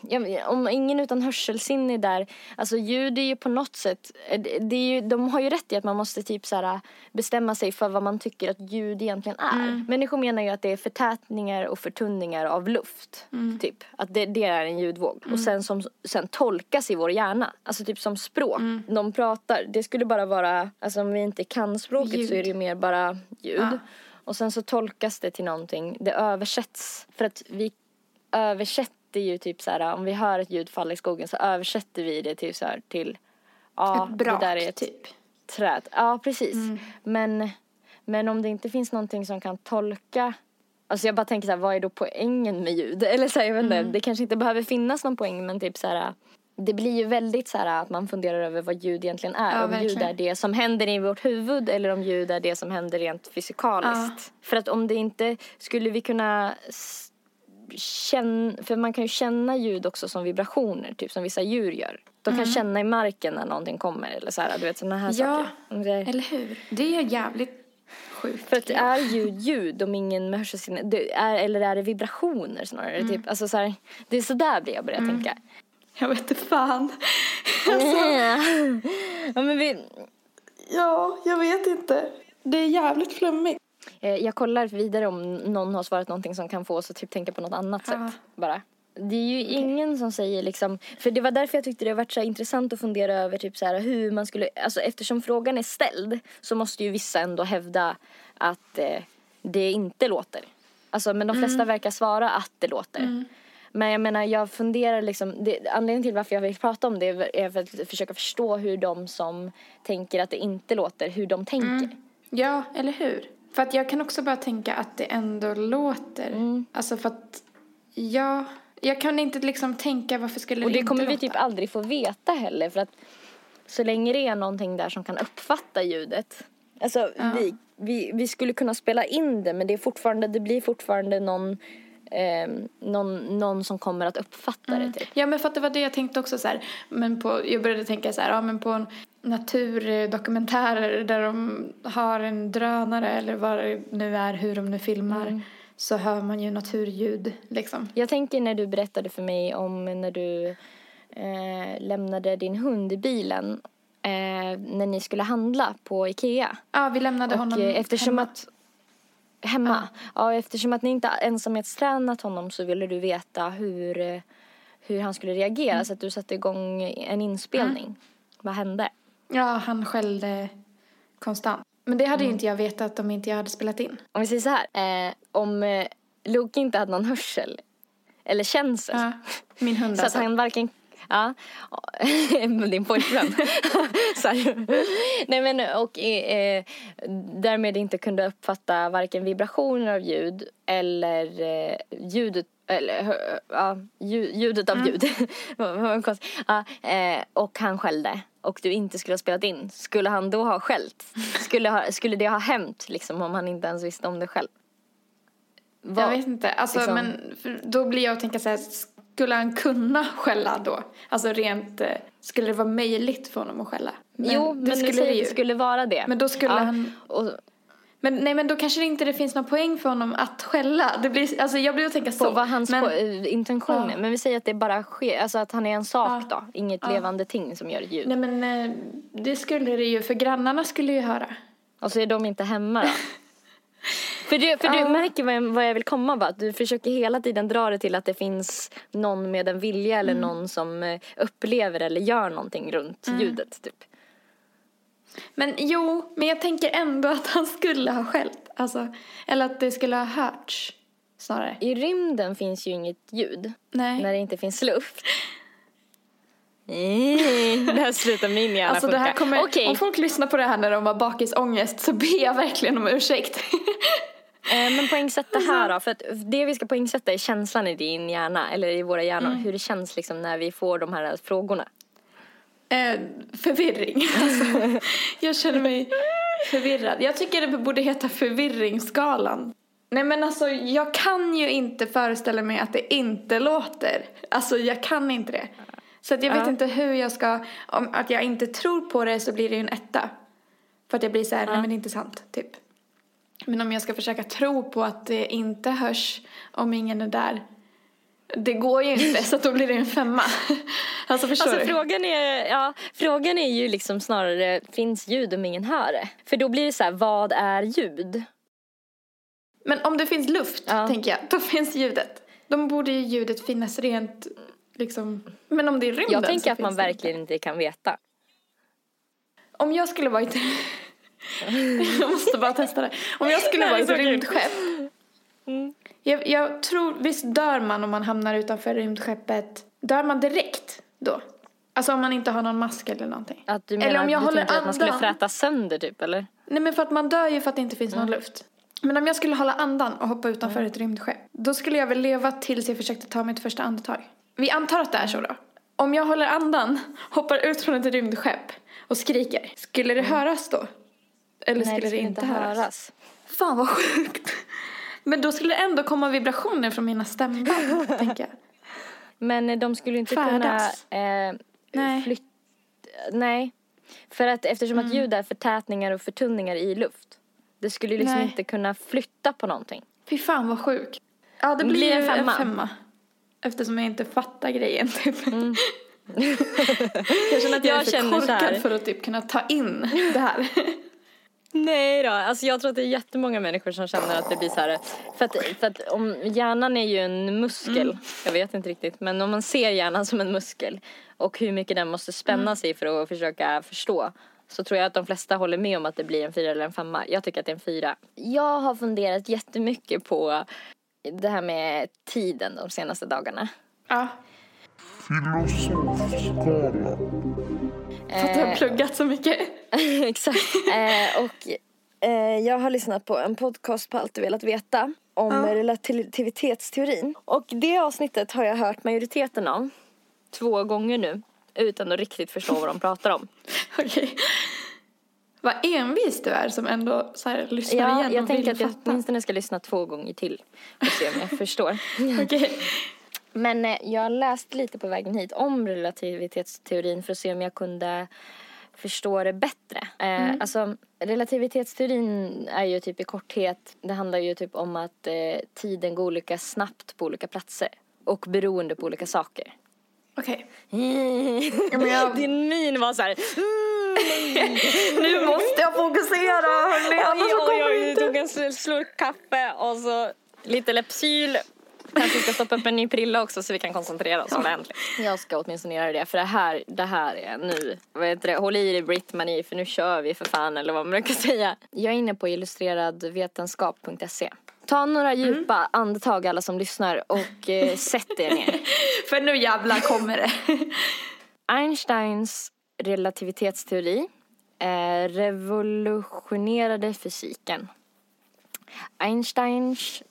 Ja, om ingen utan hörselsinne är där, alltså ljud är ju på något sätt, eh, det är ju, de har ju rätt i att man måste typ så här bestämma sig för vad man tycker att ljud egentligen är. Människor menar ju att det är förtätningar och förtunningar av luft, typ. Att det, det är en ljudvåg. Och sen som sen tolkas i vår hjärna, alltså typ som språk. De pratar, det skulle bara vara, alltså om vi inte kan språket så Ljud. är det ju mer bara ljud. Ja. Och sen så tolkas det till någonting, det översätts. För att vi översätter ju typ så här, om vi hör ett ljud falla i skogen så översätter vi det till så här till, ja, ett brak, det där är ett typ. träd. Ja, precis. Men, men om det inte finns någonting som kan tolka Alltså jag bara tänker så här, vad är då poängen med ljud? Eller så här, jag vet inte, det kanske inte behöver finnas någon poäng men typ så här det blir ju väldigt så här att man funderar över vad ljud egentligen är. Ja, om ljud är det som händer i vårt huvud eller om ljud är det som händer rent fysikaliskt. För att om det inte, skulle vi kunna känna, för man kan ju känna ljud också som vibrationer, typ som vissa djur gör. De kan känna i marken när någonting kommer eller så här, du vet sådana här Mm. Ja, saker. Det, Eller hur? Det är jävligt sjukt. för att jag. är ljud ljud om ingen med hörselsinne, det är, eller är det vibrationer snarare? Mm. Typ, alltså så här, det är sådär blir jag börjar tänka. Jag vet inte fan. ja, men vi, Ja, jag vet inte. Det är jävligt flummigt. Eh, Jag kollar vidare om någon har svarat någonting som kan få oss att typ tänka på något annat Ja. sätt. Bara. Det är ju ingen som säger liksom, för det var därför jag tyckte det varit så intressant att fundera över typ så här hur man skulle, alltså eftersom frågan är ställd så måste ju vissa ändå hävda att eh, det inte låter. Alltså men de flesta verkar svara att det låter. Men jag menar, jag funderar liksom, det, anledningen till varför jag vill prata om det är för att försöka förstå hur de som tänker att det inte låter, hur de tänker. Ja, eller hur? För att jag kan också bara tänka att det ändå låter. Mm. Alltså för att, ja, jag kan inte liksom tänka varför skulle Och det det inte kommer vi låta? typ aldrig få veta heller för att så länge det är någonting där som kan uppfatta ljudet. Alltså vi, vi, vi skulle kunna spela in det men det är fortfarande, det blir fortfarande någon, eh, någon, någon som kommer att uppfatta det typ. Ja men för att det var det jag tänkte också så här, men på, jag började tänka så här, ja men på en naturdokumentärer där de har en drönare eller vad det nu är, hur de nu filmar, Mm. så hör man ju naturljud liksom. Jag tänker när du berättade för mig om när du eh, lämnade din hund i bilen eh, när ni skulle handla på Ikea. Ja, vi lämnade Och honom eh, eftersom hemma. att Hemma? Ja. eftersom att ni inte ensamhetstränat honom så ville du veta hur, eh, hur han skulle reagera Mm. så att du satte igång en inspelning. Vad hände? Ja, han skällde konstant. Men det Mm. hade ju inte jag vetat om inte jag hade spelat in. Om vi säger så här, eh, om eh, Loke inte hade någon hörsel eller känsel Ja, min hund så att alltså. han varken Ja, din pojkvän. Nej men och eh, därmed inte kunde uppfatta varken vibrationer av ljud eller eh, ljudet eller ja, lju- ljudet av ljud. Vad konstigt. ja, eh, och han skällde och du inte skulle ha spelat in. Skulle han då ha skällt? Skulle, ha, skulle det ha hänt liksom om han inte ens visste om det själv? Vad- Jag vet inte. Alltså, liksom- men då blir jag att tänka så här, skulle han kunna skälla då? Alltså rent, eh, skulle det vara möjligt för honom att skälla? jo, men nu säger det skulle vara det. Men då skulle Ja, han- Och, Men nej, men då kanske det inte det finns någon poäng för honom att skälla. Det blir, alltså jag blir att tänka så. på vad hans men, eh, intention är. Ja. Men vi säger att det bara sker, alltså att han är en sak Ja. då. Inget Ja. levande ting som gör ljud. Nej men eh, det skulle det ju, för grannarna skulle ju höra. Och så är de inte hemma då. för du, för du märker vad jag, vad jag vill komma va? Att Du försöker hela tiden dra det till att det finns någon med en vilja eller Mm. någon som eh, upplever eller gör någonting runt Mm. ljudet typ. Men jo, men jag tänker ändå att han skulle ha skällt. Alltså, eller att det skulle ha hörts snarare. I rymden finns ju inget ljud. Nej. När det inte finns luft. Mm, det här slutar min hjärna Alltså det funka. här kommer, Okej. om folk lyssnar på det här när de har bakisångest så ber jag verkligen om ursäkt. Eh, men poängsätta Alltså- här då, för att det vi ska poängsätta är känslan i din hjärna, eller i våra hjärnor. Mm. Hur det känns liksom när vi får de här frågorna. eh, förvirring. Alltså, jag känner mig förvirrad. Jag tycker det borde heta förvirringsskalan. Nej men alltså jag kan ju inte föreställa mig att det inte låter. Alltså jag kan inte det. Så att jag vet Ja. inte hur jag ska, om att jag inte tror på det så blir det ju en etta. För att jag blir så här, nej men det är inte sant, typ. Men om jag ska försöka tro på att det inte hörs om ingen är där. Det går ju inte, så då blir det en femma. Alltså förstår Alltså du? frågan är, ja, frågan är ju liksom snarare, finns ljud om ingen hör det? För då blir det så här, vad är ljud? Men om det finns luft, Ja. tänker jag, då finns ljudet. Då borde ju ljudet finnas rent, liksom. Men om det är rymden Jag tänker att man verkligen inte kan veta. Om jag skulle vara i ett... jag måste bara testa det. Om jag skulle vara i ett rymdskepp. Jag, jag tror, visst dör man om man hamnar utanför rymdskeppet? Dör man direkt då? Alltså om man inte har någon mask eller någonting. Att du Eller menar om jag du håller tänkte att man skulle andan. fräta sönder typ eller? Nej men för att man dör ju för att det inte finns Mm. någon luft. Men om jag skulle hålla andan och hoppa utanför ett rymdskepp. Då skulle jag väl leva tills jag försökte ta mitt första andetag. Vi antar att det är så då. Om jag håller andan, hoppar ut från ett rymdskepp och skriker. Skulle det höras då? Eller Mm. Nej, skulle det, skulle inte höras? höras. Fan vad sjukt. Men då skulle det ändå komma vibrationer från mina stämband, tänker jag. Men eh, de skulle inte Färdas. kunna eh, Nej. flytta, nej. För att eftersom Mm. att ljud är förtätningar och förtunningar i luft. Det skulle liksom Nej. inte kunna flytta på någonting. Fy fan vad sjukt. Ja, det Det blir blir en en femma. Eftersom jag inte fattar grejen, typ. Mm. jag känner att jag, Jag är för korkad för att typ kunna ta in det här. Nej då, alltså jag tror att det är jättemånga människor som känner att det blir så här. För att, för att om, hjärnan är ju en muskel, Mm. jag vet inte riktigt, men om man ser hjärnan som en muskel och hur mycket den måste spänna Mm. sig för att försöka förstå. Så tror jag att de flesta håller med om att det blir en fyra eller en femma. Jag tycker att det är en fyra. Jag har funderat jättemycket på det här med tiden de senaste dagarna. Ja. Filosofskalan. För att du har pluggat så mycket. Exakt. Eh, och eh, jag har lyssnat på en podcast på Allt du velat veta om relativitetsteorin. Och det avsnittet har jag hört majoriteten av två gånger nu utan att riktigt förstå vad de pratar om. Okej. Vad envis du är som ändå så här, lyssnar Ja, igen jag tänker att jag åtminstone ska lyssna två gånger till och se om jag förstår. Okej. Men eh, jag läste lite på vägen hit om relativitetsteorin för att se om jag kunde förstå det bättre. Eh, Alltså relativitetsteorin är ju typ i korthet, det handlar ju typ om att eh, tiden går olika snabbt på olika platser och beroende på olika saker. Okej. Din min var så här. nu måste jag fokusera hörni. Oj, oj, oj, du tog en sl- slurk kaffe och så lite Lepsyl. Kanske ska stoppa upp en ny prilla också så vi kan koncentrera oss ordentligt. Jag ska åtminstone göra det för det här, det här är nu, vad heter det, håll i dig Britt-Marie för nu kör vi för fan eller vad man brukar säga. Jag är inne på illustreradvetenskap.se. Ta några djupa andetag alla som lyssnar och eh, sätt er ner. För nu jävlar kommer det. Einsteins relativitetsteori eh, revolutionerade fysiken. Einsteins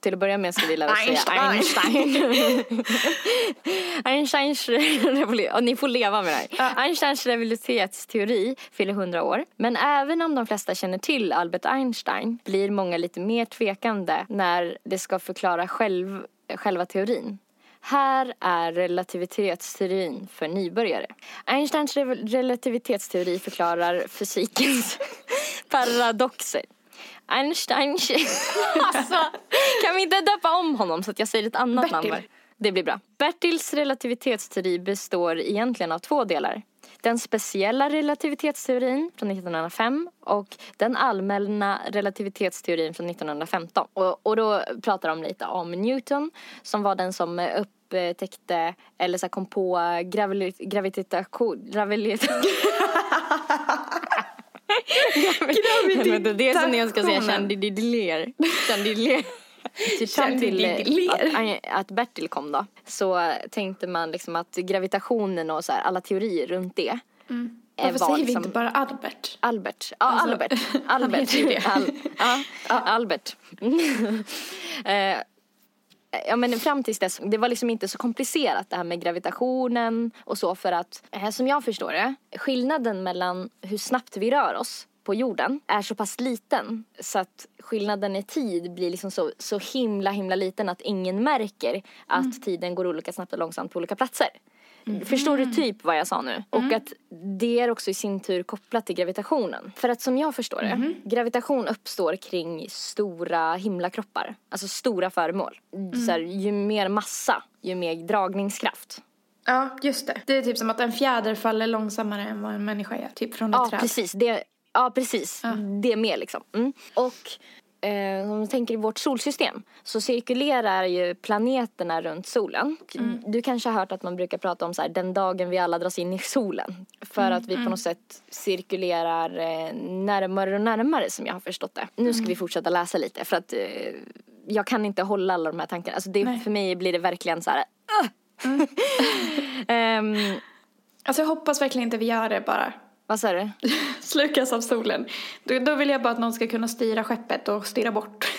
till att börja med skulle jag vilja säga Einstein. Einsteins och ni får leva med det här. Einsteins relativitetsteori fyller 100 år. Men även om de flesta känner till Albert Einstein blir många lite mer tvekande när det ska förklara själv, själva teorin. Här är relativitetsteorin för nybörjare. Einsteins re- relativitetsteori förklarar fysikens paradoxer. Einstein... alltså, kan vi inte döpa om honom så att jag säger ett annat Bertil. namn? Det blir bra. Bertils relativitetsteori består egentligen av två delar. Den speciella relativitetsteorin från 1905 och den allmänna relativitetsteorin från 1915. Och, och då pratar de lite om Newton som var den som upptäckte eller så kom på gravili- gravitation... Gravitation. Det är som när jag ska säga chandelier. Chandelier. Typ fram till eh, att, att Bertil kom då så tänkte man liksom att gravitationen och så här, alla teorier runt det eh, Varför var säger vi liksom- inte bara Albert? Albert. Ja, Alltså, Albert. Albert. Al, ja, Albert. Eh, Ja men fram tills dess, det var liksom inte så komplicerat det här med gravitationen och så för att, eh, som jag förstår det, skillnaden mellan hur snabbt vi rör oss på jorden är så pass liten så att skillnaden i tid blir liksom så, så himla himla liten att ingen märker att tiden går olika snabbt och långsamt på olika platser. Förstår du typ vad jag sa nu? Och att det är också i sin tur kopplat till gravitationen. För att som jag förstår det, gravitation uppstår kring stora himlakroppar. Alltså stora föremål. Så här, ju mer massa, ju mer dragningskraft. Ja, just det. Det är typ som att en fjäder faller långsammare än vad en människa gör. Typ från ett Ja, träd. precis. Det, ja, precis. Det med liksom. Mm. Och eh, om du tänker i vårt solsystem så cirkulerar ju planeterna runt solen. Du kanske har hört att man brukar prata om så här, den dagen vi alla dras in i solen. För att vi på något sätt cirkulerar eh, närmare och närmare som jag har förstått det. Nu ska vi fortsätta läsa lite för att eh, jag kan inte hålla alla de här tankarna. Alltså det, för mig blir det verkligen så här. "Ugh!" Ehm, Alltså jag hoppas verkligen inte vi gör det bara. Vad sa du? Slukas av solen. Då, då vill jag bara att någon ska kunna styra skeppet och styra bort.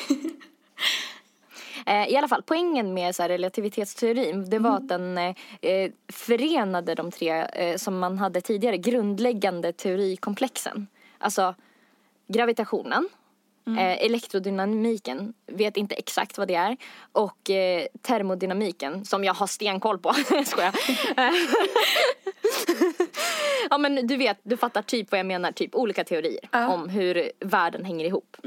Eh, I alla fall, poängen med så här, relativitetsteorin det var att den eh, förenade de tre eh, som man hade tidigare grundläggande teorikomplexen. Alltså gravitationen, eh, elektrodynamiken, vet inte exakt vad det är, och eh, termodynamiken som jag har stenkoll på. Skojar. Ja men du vet, du fattar typ vad jag menar, typ olika teorier om hur världen hänger ihop.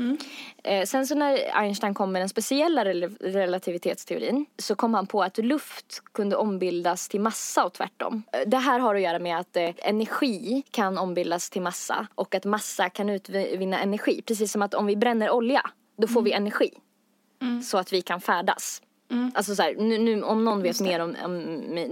Eh, sen så när Einstein kom med den speciella rel- relativitetsteorin så kom han på att luft kunde ombildas till massa och tvärtom. Eh, Det här har att göra med att eh, energi kan ombildas till massa och att massa kan utvinna energi. Precis som att om vi bränner olja, då får vi energi. Så att vi kan färdas. Alltså så här, nu, nu, om någon vet mer om, om,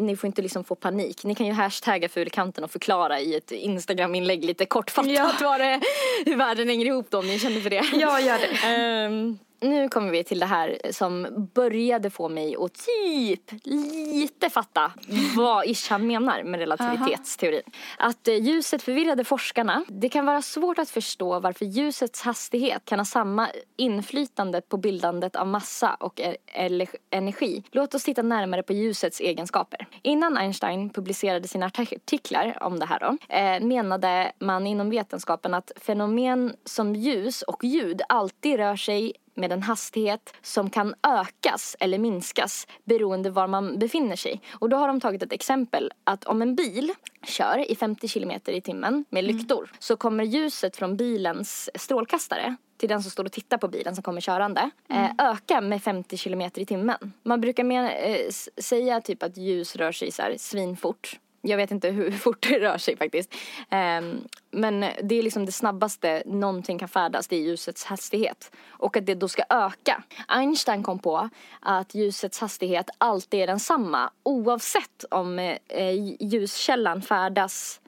ni får inte liksom få panik. Ni kan ju hashtagga fulkanten och förklara i ett Instagram-inlägg lite kortfattat Ja. vad det, hur världen hänger ihop då om ni känner för det. Jag gör det. Ehm, nu kommer vi till det här som började få mig att typ lite fatta vad Ish han menar med relativitetsteorin. Att eh, ljuset förvirrade forskarna. Det kan vara svårt att förstå varför ljusets hastighet kan ha samma inflytande på bildandet av massa och e- energi. Låt oss titta närmare på ljusets egenskaper. Innan Einstein publicerade sina artiklar om det här då, eh, menade man inom vetenskapen att fenomen som ljus och ljud alltid rör sig med en hastighet som kan ökas eller minskas beroende var man befinner sig. Och då har de tagit ett exempel att om en bil kör i 50 kilometer i timmen med lyktor så kommer ljuset från bilens strålkastare till den som står och tittar på bilen som kommer körande eh, öka med 50 kilometer i timmen. Man brukar men, eh, säga typ att ljus rör sig så här svinfort. Jag vet inte hur fort det rör sig faktiskt. Ehm, men det är liksom det snabbaste någonting kan färdas, det är ljusets hastighet. Och att det då ska öka. Einstein kom på att ljusets hastighet alltid är densamma oavsett om eh, ljuskällan färdas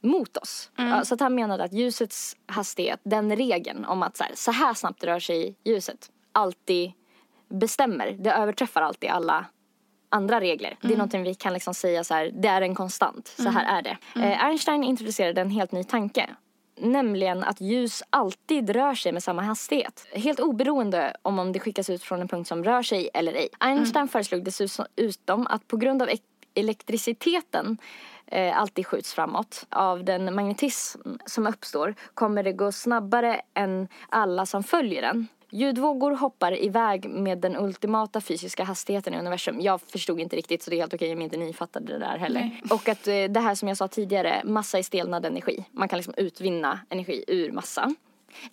mot oss. Ja, Så att han menade att ljusets hastighet, den regeln om att så här, så här snabbt rör sig ljuset, alltid bestämmer. Det överträffar alltid alla andra regler. Det är någonting vi kan liksom säga så här, det är en konstant, så här är det. Eh, Einstein introducerade en helt ny tanke. Nämligen att ljus alltid rör sig med samma hastighet. Helt oberoende om, om det skickas ut från en punkt som rör sig eller ej. Einstein föreslog dessutom att på grund av ek- elektriciteten eh, alltid skjuts framåt av den magnetism som uppstår kommer det gå snabbare än alla som följer den. Ljudvågor hoppar iväg med den ultimata fysiska hastigheten i universum. Jag förstod inte riktigt så det är helt okej om inte ni fattade det där heller. Nej. Och att eh, det här som jag sa tidigare, massa är stelnad energi. Man kan liksom utvinna energi ur massa.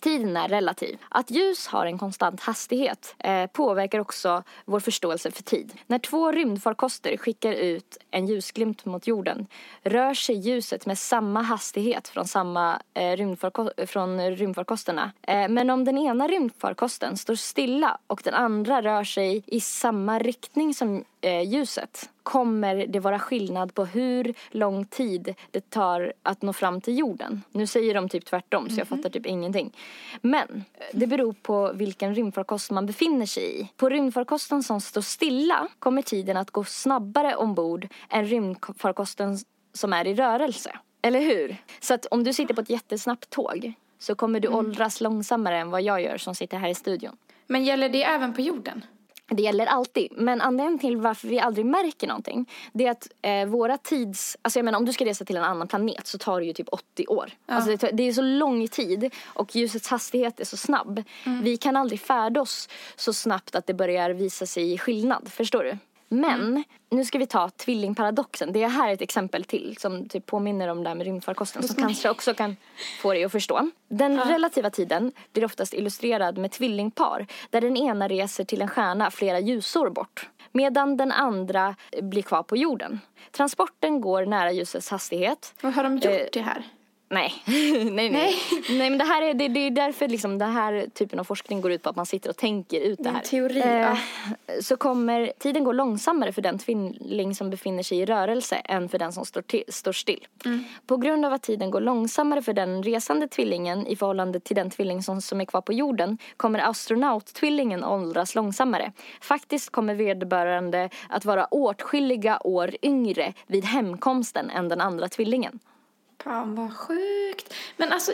Tiden är relativ. Att ljus har en konstant hastighet eh, påverkar också vår förståelse för tid. När två rymdfarkoster skickar ut en ljusglimt mot jorden rör sig ljuset med samma hastighet från, samma, eh, rymdfarko- från rymdfarkosterna. Eh, men om den ena rymdfarkosten står stilla och den andra rör sig i samma riktning som ljuset kommer det vara skillnad på hur lång tid det tar att nå fram till jorden. Nu säger de typ tvärtom så jag fattar typ ingenting. Men eh, det beror på vilken rymdfarkost man befinner sig i. På rymdfarkosten som står stilla kommer tiden att gå snabbare ombord än rymdfarkosten som är i rörelse. Eller hur? Så att om du sitter på ett jättesnabbt tåg så kommer du åldras långsammare än vad jag gör som sitter här i studion. Men gäller det även på jorden? Det gäller alltid. Men anledningen till varför vi aldrig märker någonting det är att eh, våra tids... Alltså jag menar om du ska resa till en annan planet så tar det ju typ 80 år. Alltså det, tar- det är så lång tid och ljusets hastighet är så snabb. Vi kan aldrig färda oss så snabbt att det börjar visa sig i skillnad. Förstår du? Men nu ska vi ta tvillingparadoxen. Det är här ett exempel till som typ påminner om det här med rymdfarkosten som kanske också kan få dig att förstå. Den relativa tiden blir oftast illustrerad med tvillingpar där den ena reser till en stjärna flera ljusår bort medan den andra blir kvar på jorden. Transporten går nära ljusets hastighet Och har de gjort Eh, det här? Nej. nej, nej. nej. men det här är, det, det är därför liksom den här typen av forskning går ut på att man sitter och tänker ut det här. teori, Eh, ja. Så kommer tiden gå långsammare för den tvilling som befinner sig i rörelse än för den som står, ti- står still. Mm. På grund av att tiden går långsammare för den resande tvillingen i förhållande till den tvilling som, som är kvar på jorden kommer astronauttvillingen åldras långsammare. Faktiskt kommer vederbörande att vara åtskilliga år yngre vid hemkomsten än den andra tvillingen. Fan vad sjukt. Men alltså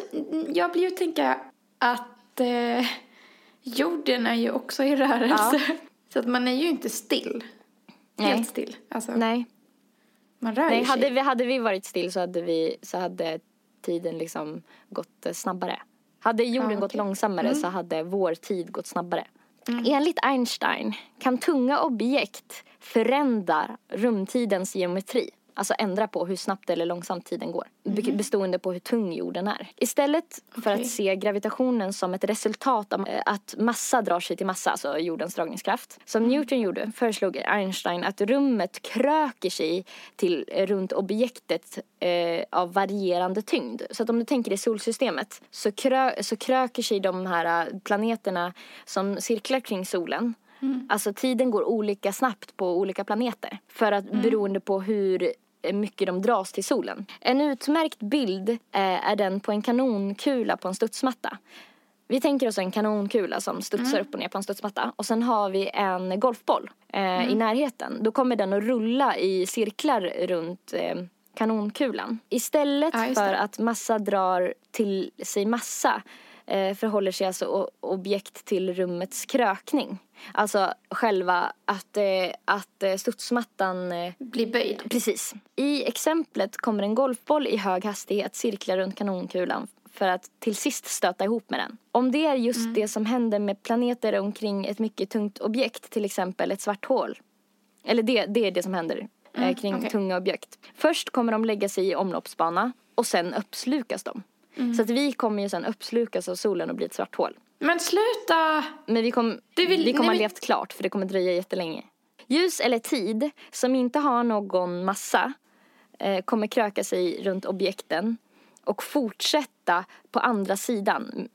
jag blir ju tänka att eh, jorden är ju också i rörelse. Så att man är ju inte still. Nej. Helt still. Alltså Nej, man rör Nej ju hade, sig. vi, hade vi varit still så hade, vi, så hade tiden liksom gått eh, snabbare. Hade jorden Ja, gått okej. Mm. långsammare så hade vår tid gått snabbare. Enligt Einstein kan tunga objekt förändra rumtidens geometri. Alltså ändra på hur snabbt eller långsamt tiden går. Be- Bestående på hur tung jorden är. Istället för Mhm. Okej. att se gravitationen som ett resultat av eh, att massa drar sig till massa, alltså jordens dragningskraft. Som Mm. Newton gjorde föreslog Einstein att rummet kröker sig till eh, runt objektet eh, av varierande tyngd. Så att om du tänker dig solsystemet så, krö, så kröker sig de här eh, planeterna som cirklar kring solen. Alltså tiden går olika snabbt på olika planeter. För att beroende på hur mycket de dras till solen. En utmärkt bild eh, är den på en kanonkula på en studsmatta. Vi tänker oss en kanonkula som studsar upp och ner på en studsmatta. Och sen har vi en golfboll eh, i närheten. Då kommer den att rulla i cirklar runt eh, kanonkulan. Istället Ja, för att massa drar till sig massa eh, förhåller sig alltså objekt till rummets krökning. Alltså själva att, eh, att eh, studsmattan eh, Blir böjd. Precis. I exemplet kommer en golfboll i hög hastighet cirkla runt kanonkulan för att till sist stöta ihop med den. Om det är just det som händer med planeter omkring ett mycket tungt objekt, till exempel ett svart hål. Eller det, det är det som händer eh, kring okej. tunga objekt. Först kommer de lägga sig i omloppsbana och sen uppslukas de. Så att vi kommer ju sen uppslukas av solen och bli ett svart hål. Men sluta! Men vi, kom, vill- vi kommer nej, ha men- levt klart för det kommer dröja jättelänge. Ljus eller tid som inte har någon massa eh, kommer kröka sig runt objekten och fortsätta på andra sidan. Mm.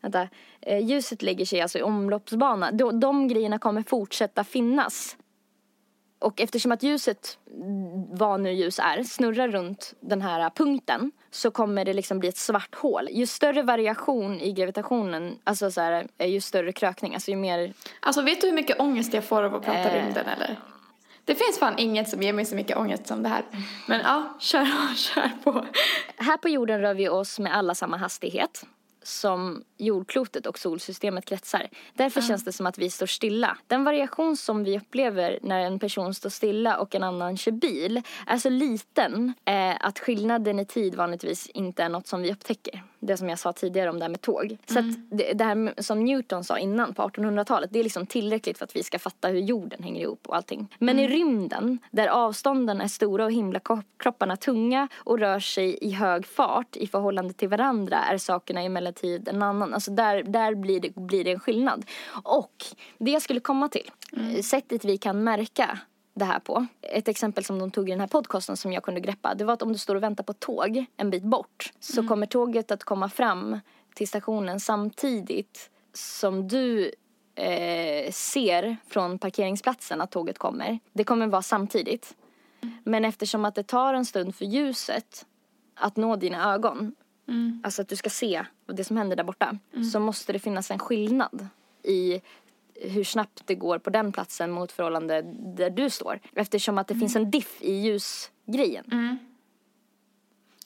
Vänta, eh, ljuset lägger sig alltså i omloppsbana. De, de grejerna kommer fortsätta finnas. Och eftersom att ljuset, vad nu ljus är, snurrar runt den här punkten så kommer det liksom bli ett svart hål. Ju större variation i gravitationen, alltså så här, eh, ju större krökning, alltså ju mer Alltså vet du hur mycket ångest jag får av att prata Eh. rymden eller? Det finns fan inget som ger mig så mycket ångest som det här. Men ja, kör, kör på. Här på jorden rör vi oss med alla samma hastighet som jordklotet och solsystemet kretsar. Därför känns det som att vi står stilla. Den variation som vi upplever när en person står stilla och en annan kör bil är så liten eh, att skillnaden i tid vanligtvis inte är något som vi upptäcker. Det som jag sa tidigare om det här med tåg. Så att det, det här som Newton sa innan på 1800-talet, det är liksom tillräckligt för att vi ska fatta hur jorden hänger ihop och allting. Men i rymden, där avstånden är stora och himlakropparna tunga och rör sig i hög fart i förhållande till varandra är sakerna emellertid en annan. Alltså där, där blir, det, blir det en skillnad. Och det jag skulle komma till, eh, sättet vi kan märka det här på. Ett exempel som de tog i den här podcasten som jag kunde greppa. Det var att om du står och väntar på tåg en bit bort så kommer tåget att komma fram till stationen samtidigt som du eh, ser från parkeringsplatsen att tåget kommer. Det kommer vara samtidigt. Men eftersom att det tar en stund för ljuset att nå dina ögon, alltså att du ska se det som händer där borta, så måste det finnas en skillnad i hur snabbt det går på den platsen mot förhållande där du står. Eftersom att det finns en diff i ljusgrejen.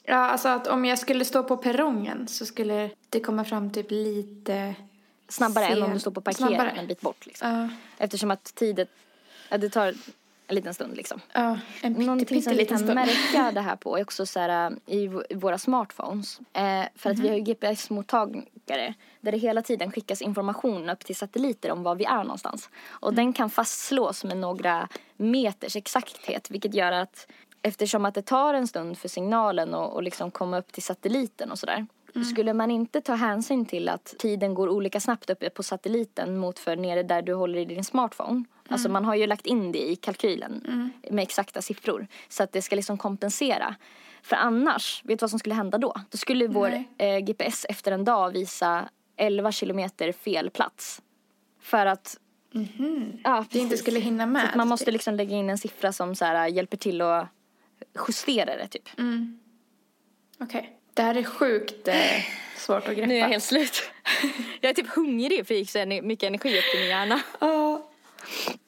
Ja, alltså att om jag skulle stå på perrongen så skulle det komma fram typ lite... Snabbare än Sen- om du står på parkeringen en bit bort. Liksom. Ja, Eftersom att tiden, ja, det tar en liten stund liksom. ja en Någonting som vi kan stund. märka det här på är också så här, äh, i våra smartphones. Eh, för att vi har ju GPS-mottagare där det hela tiden skickas information upp till satelliter om var vi är någonstans. Och den kan fastslås med några meters exakthet vilket gör att eftersom att det tar en stund för signalen att och liksom komma upp till satelliten och sådär. Skulle man inte ta hänsyn till att tiden går olika snabbt uppe på satelliten mot för nere där du håller i din smartphone. Alltså man har ju lagt in det i kalkylen med exakta siffror. Så att det ska liksom kompensera. För annars, vet du vad som skulle hända då? Då skulle vår eh, GPS efter en dag visa 11 kilometer fel plats. För att Ja, Vi inte skulle hinna Så med. att man måste liksom lägga in en siffra som så här, hjälper till att justera det typ. Okej. Det här är sjukt eh, svårt att greppa. Nu är jag helt slut. jag är typ hungrig för det gick så mycket energi upp i min hjärna. Ja.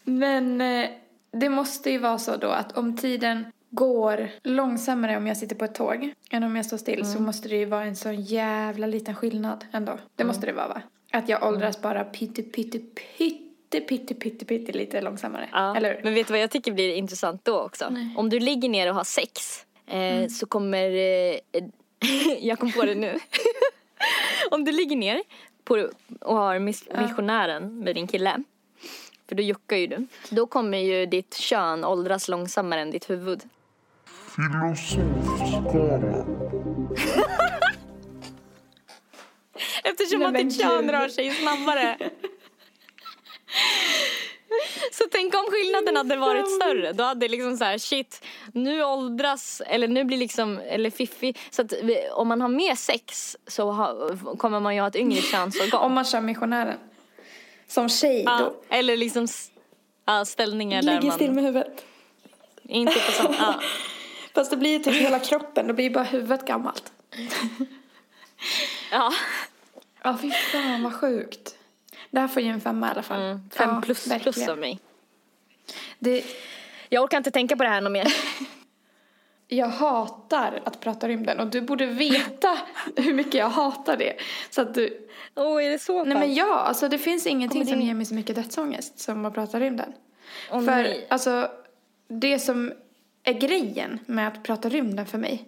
Men eh, det måste ju vara så då att om tiden går långsammare om jag sitter på ett tåg än om jag står still så måste det ju vara en sån jävla liten skillnad ändå. Det måste det vara va? Att jag åldras bara pytte, pytte, pytte, pytte, pytte, pytte lite långsammare. Ja. Eller hur? Men vet du vad jag tycker blir intressant då också? Om du ligger ner och har sex eh, så kommer... Eh, jag kom på det nu. Om du ligger ner på, och har mis- missionären med din kille för då juckar ju du. Då kommer ju ditt kön åldras långsammare än ditt huvud. Filosofskalan. Eftersom Nej, att ditt kön rör sig snabbare. Så tänk om skillnaden hade varit större. Då hade liksom så här, shit, nu åldras, eller nu blir liksom, eller fiffi. Så att vi- om man har mer sex så ha, kommer man ju ha ett yngre könsorgan. Om man kör missionären. Som tjej Ja, då. eller liksom ja, ställningar där Ligger still man med huvudet. inte på samma, ja. Fast det blir ju typ hela kroppen, då blir ju bara huvudet gammalt. ja. Ja, fy fan vad sjukt. Det här får ju en femma i alla fall. Mm, fem Ja, plus, plus av mig. Det, Jag orkar inte tänka på det här något mer. jag hatar att prata rymden och du borde veta hur mycket jag hatar det. Så att du... Åh, är det så Nej men ja, alltså det finns ingenting som det- ger mig så mycket dödsångest som att prata rymden. Åh, för nej. alltså, det som är grejen med att prata rymden för mig,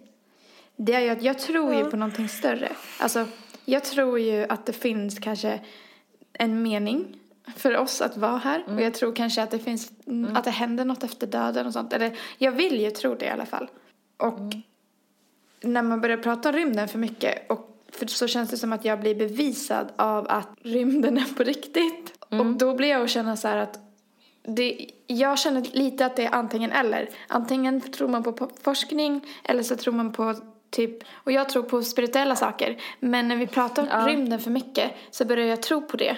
det är ju att jag tror ju på någonting större. Alltså, jag tror ju att det finns kanske en mening för oss att vara här. Och jag tror kanske att det finns, att det händer något efter döden och sånt. Eller jag vill ju tro det i alla fall. Och när man börjar prata om rymden för mycket och för så känns det som att jag blir bevisad av att rymden är på riktigt. Och då blir jag och känner så här att det, jag känner lite att det är antingen eller. Antingen tror man på forskning eller så tror man på typ, och jag tror på spirituella saker. Men när vi pratar om rymden för mycket så börjar jag tro på det.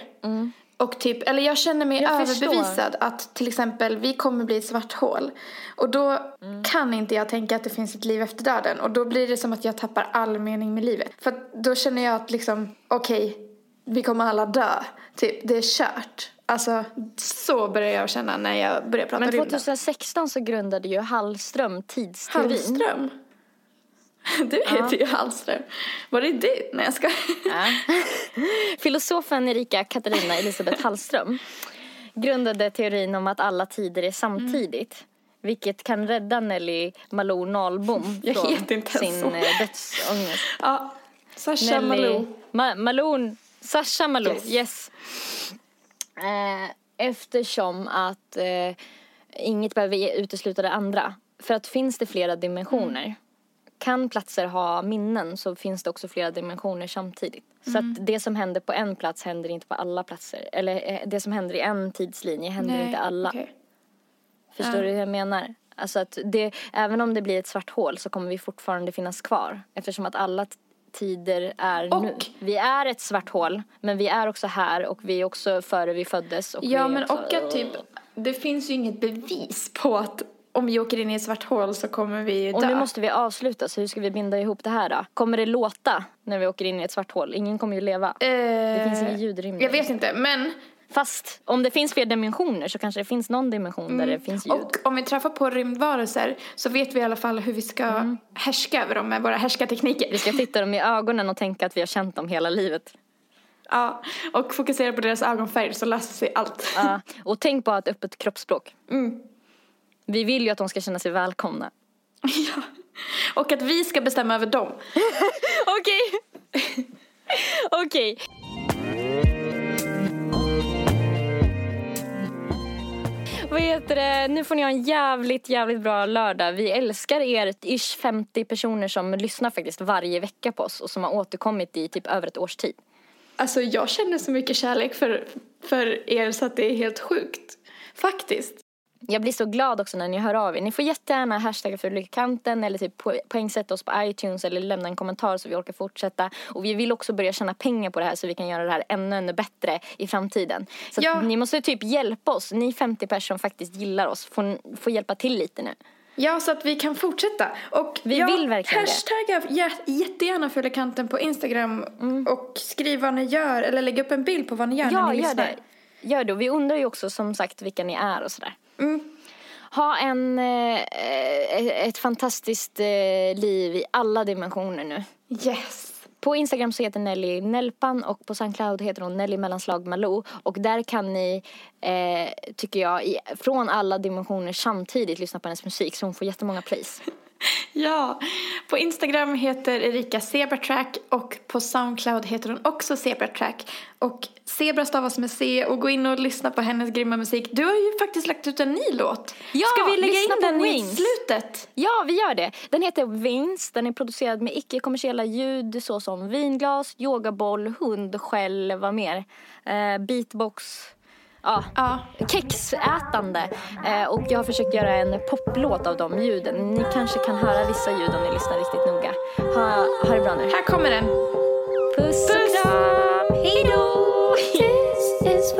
Och typ, eller jag känner mig Jag förstår. överbevisad att till exempel vi kommer bli ett svart hål. Och då kan inte jag tänka att det finns ett liv efter döden. Och då blir det som att jag tappar all mening med livet. För då känner jag att liksom, okej, vi kommer alla dö. Typ, det är kört. Alltså, så börjar jag känna när jag börjar prata Men rymden. 2016 så grundade ju Hallström tidsteorin. Hallström? Du heter ju Hallström. Var det du? Nej, jag ska. Ja. Filosofen Erika Katarina Elisabeth Hallström grundade teorin om att alla tider är samtidigt. Vilket kan rädda Nelly Malou Nahlbom Jag från sin så. eh, dödsångest. Ja, Sasha Malou. Ma- Malou. Sasha Malou, yes. Yes. Eh, eftersom att eh, inget behöver utesluta det andra. För att finns det flera dimensioner kan platser ha minnen så finns det också flera dimensioner samtidigt. Så Mm. att det som händer på en plats händer inte på alla platser. Eller eh, det som händer i en tidslinje händer inte alla. okej. Förstår du hur jag menar? Alltså att det, även om det blir ett svart hål så kommer vi fortfarande finnas kvar. Eftersom att alla tider är Och- nu. Vi är ett svart hål, men vi är också här och vi är också före vi föddes. Och Ja, men också, och att typ, det finns ju inget bevis på att om vi åker in i ett svart hål så kommer vi ju dö. Och nu måste vi avsluta, så hur ska vi binda ihop det här då? Kommer det låta när vi åker in i ett svart hål? Ingen kommer ju leva. Det finns inget ljud i rymden. Jag vet inte, men Fast om det finns fler dimensioner så kanske det finns någon dimension där det finns ljud. och om vi träffar på rymdvarelser så vet vi i alla fall hur vi ska Mm. härska över dem med våra härskartekniker. Vi ska titta dem i ögonen och tänka att vi har känt dem hela livet. Ja, och fokusera på deras ögonfärg så löser sig allt. Ja, och tänk på att öppet kroppsspråk. Mm. Vi vill ju att de ska känna sig välkomna. ja. Och att vi ska bestämma över dem. Okej. Okej. Vad heter det? Nu får ni ha en jävligt, jävligt bra lördag. Vi älskar er ish 50 personer som lyssnar faktiskt varje vecka på oss och som har återkommit i typ över ett års tid. Alltså jag känner så mycket kärlek för, för er så att det är helt sjukt. Faktiskt. Jag blir så glad också när ni hör av er. Ni får jättegärna hashtagga för Lyckanten eller typ po- poängsätta oss på iTunes eller lämna en kommentar så vi orkar fortsätta. Och vi vill också börja tjäna pengar på det här så vi kan göra det här ännu, ännu bättre i framtiden. Så Ja. ni måste typ hjälpa oss. Ni 50 personer som faktiskt gillar oss får, får hjälpa till lite nu. Ja, så att vi kan fortsätta. Och Vi ja, vill verkligen hashtagga jä- jättegärna Fylla kanten på Instagram och skriv vad ni gör eller lägg upp en bild på vad ni gör när Ja, ni gör lyssnar. det. Gör det. Och vi undrar ju också som sagt vilka ni är och sådär. Mm. Ha en, eh, ett fantastiskt eh, liv i alla dimensioner nu. Yes. På Instagram så heter Nelly Nelpan och på Soundcloud heter hon Nelly mellanslag Malou. Och där kan ni, eh, tycker jag, i, från alla dimensioner samtidigt lyssna på hennes musik så hon får jättemånga plays. Ja, på Instagram heter Erika Zebratrack och på Soundcloud heter hon också Zebratrack. Och Zebra stavas med C och gå in och lyssna på hennes grymma musik. Du har ju faktiskt lagt ut en ny låt. Ja, Ska vi lägga in den i Wings. slutet? Ja, vi gör det. Den heter Vins. Den är producerad med icke-kommersiella ljud såsom vinglas, yogaboll, hund, skäll, vad mer? Eh, beatbox. Ja, Ja. kexätande. Eh, och jag har försökt göra en poplåt av de ljuden. Ni kanske kan höra vissa ljud om ni lyssnar riktigt noga. Ha, ha det bra nu. Här kommer den. Puss och kram, hejdå! This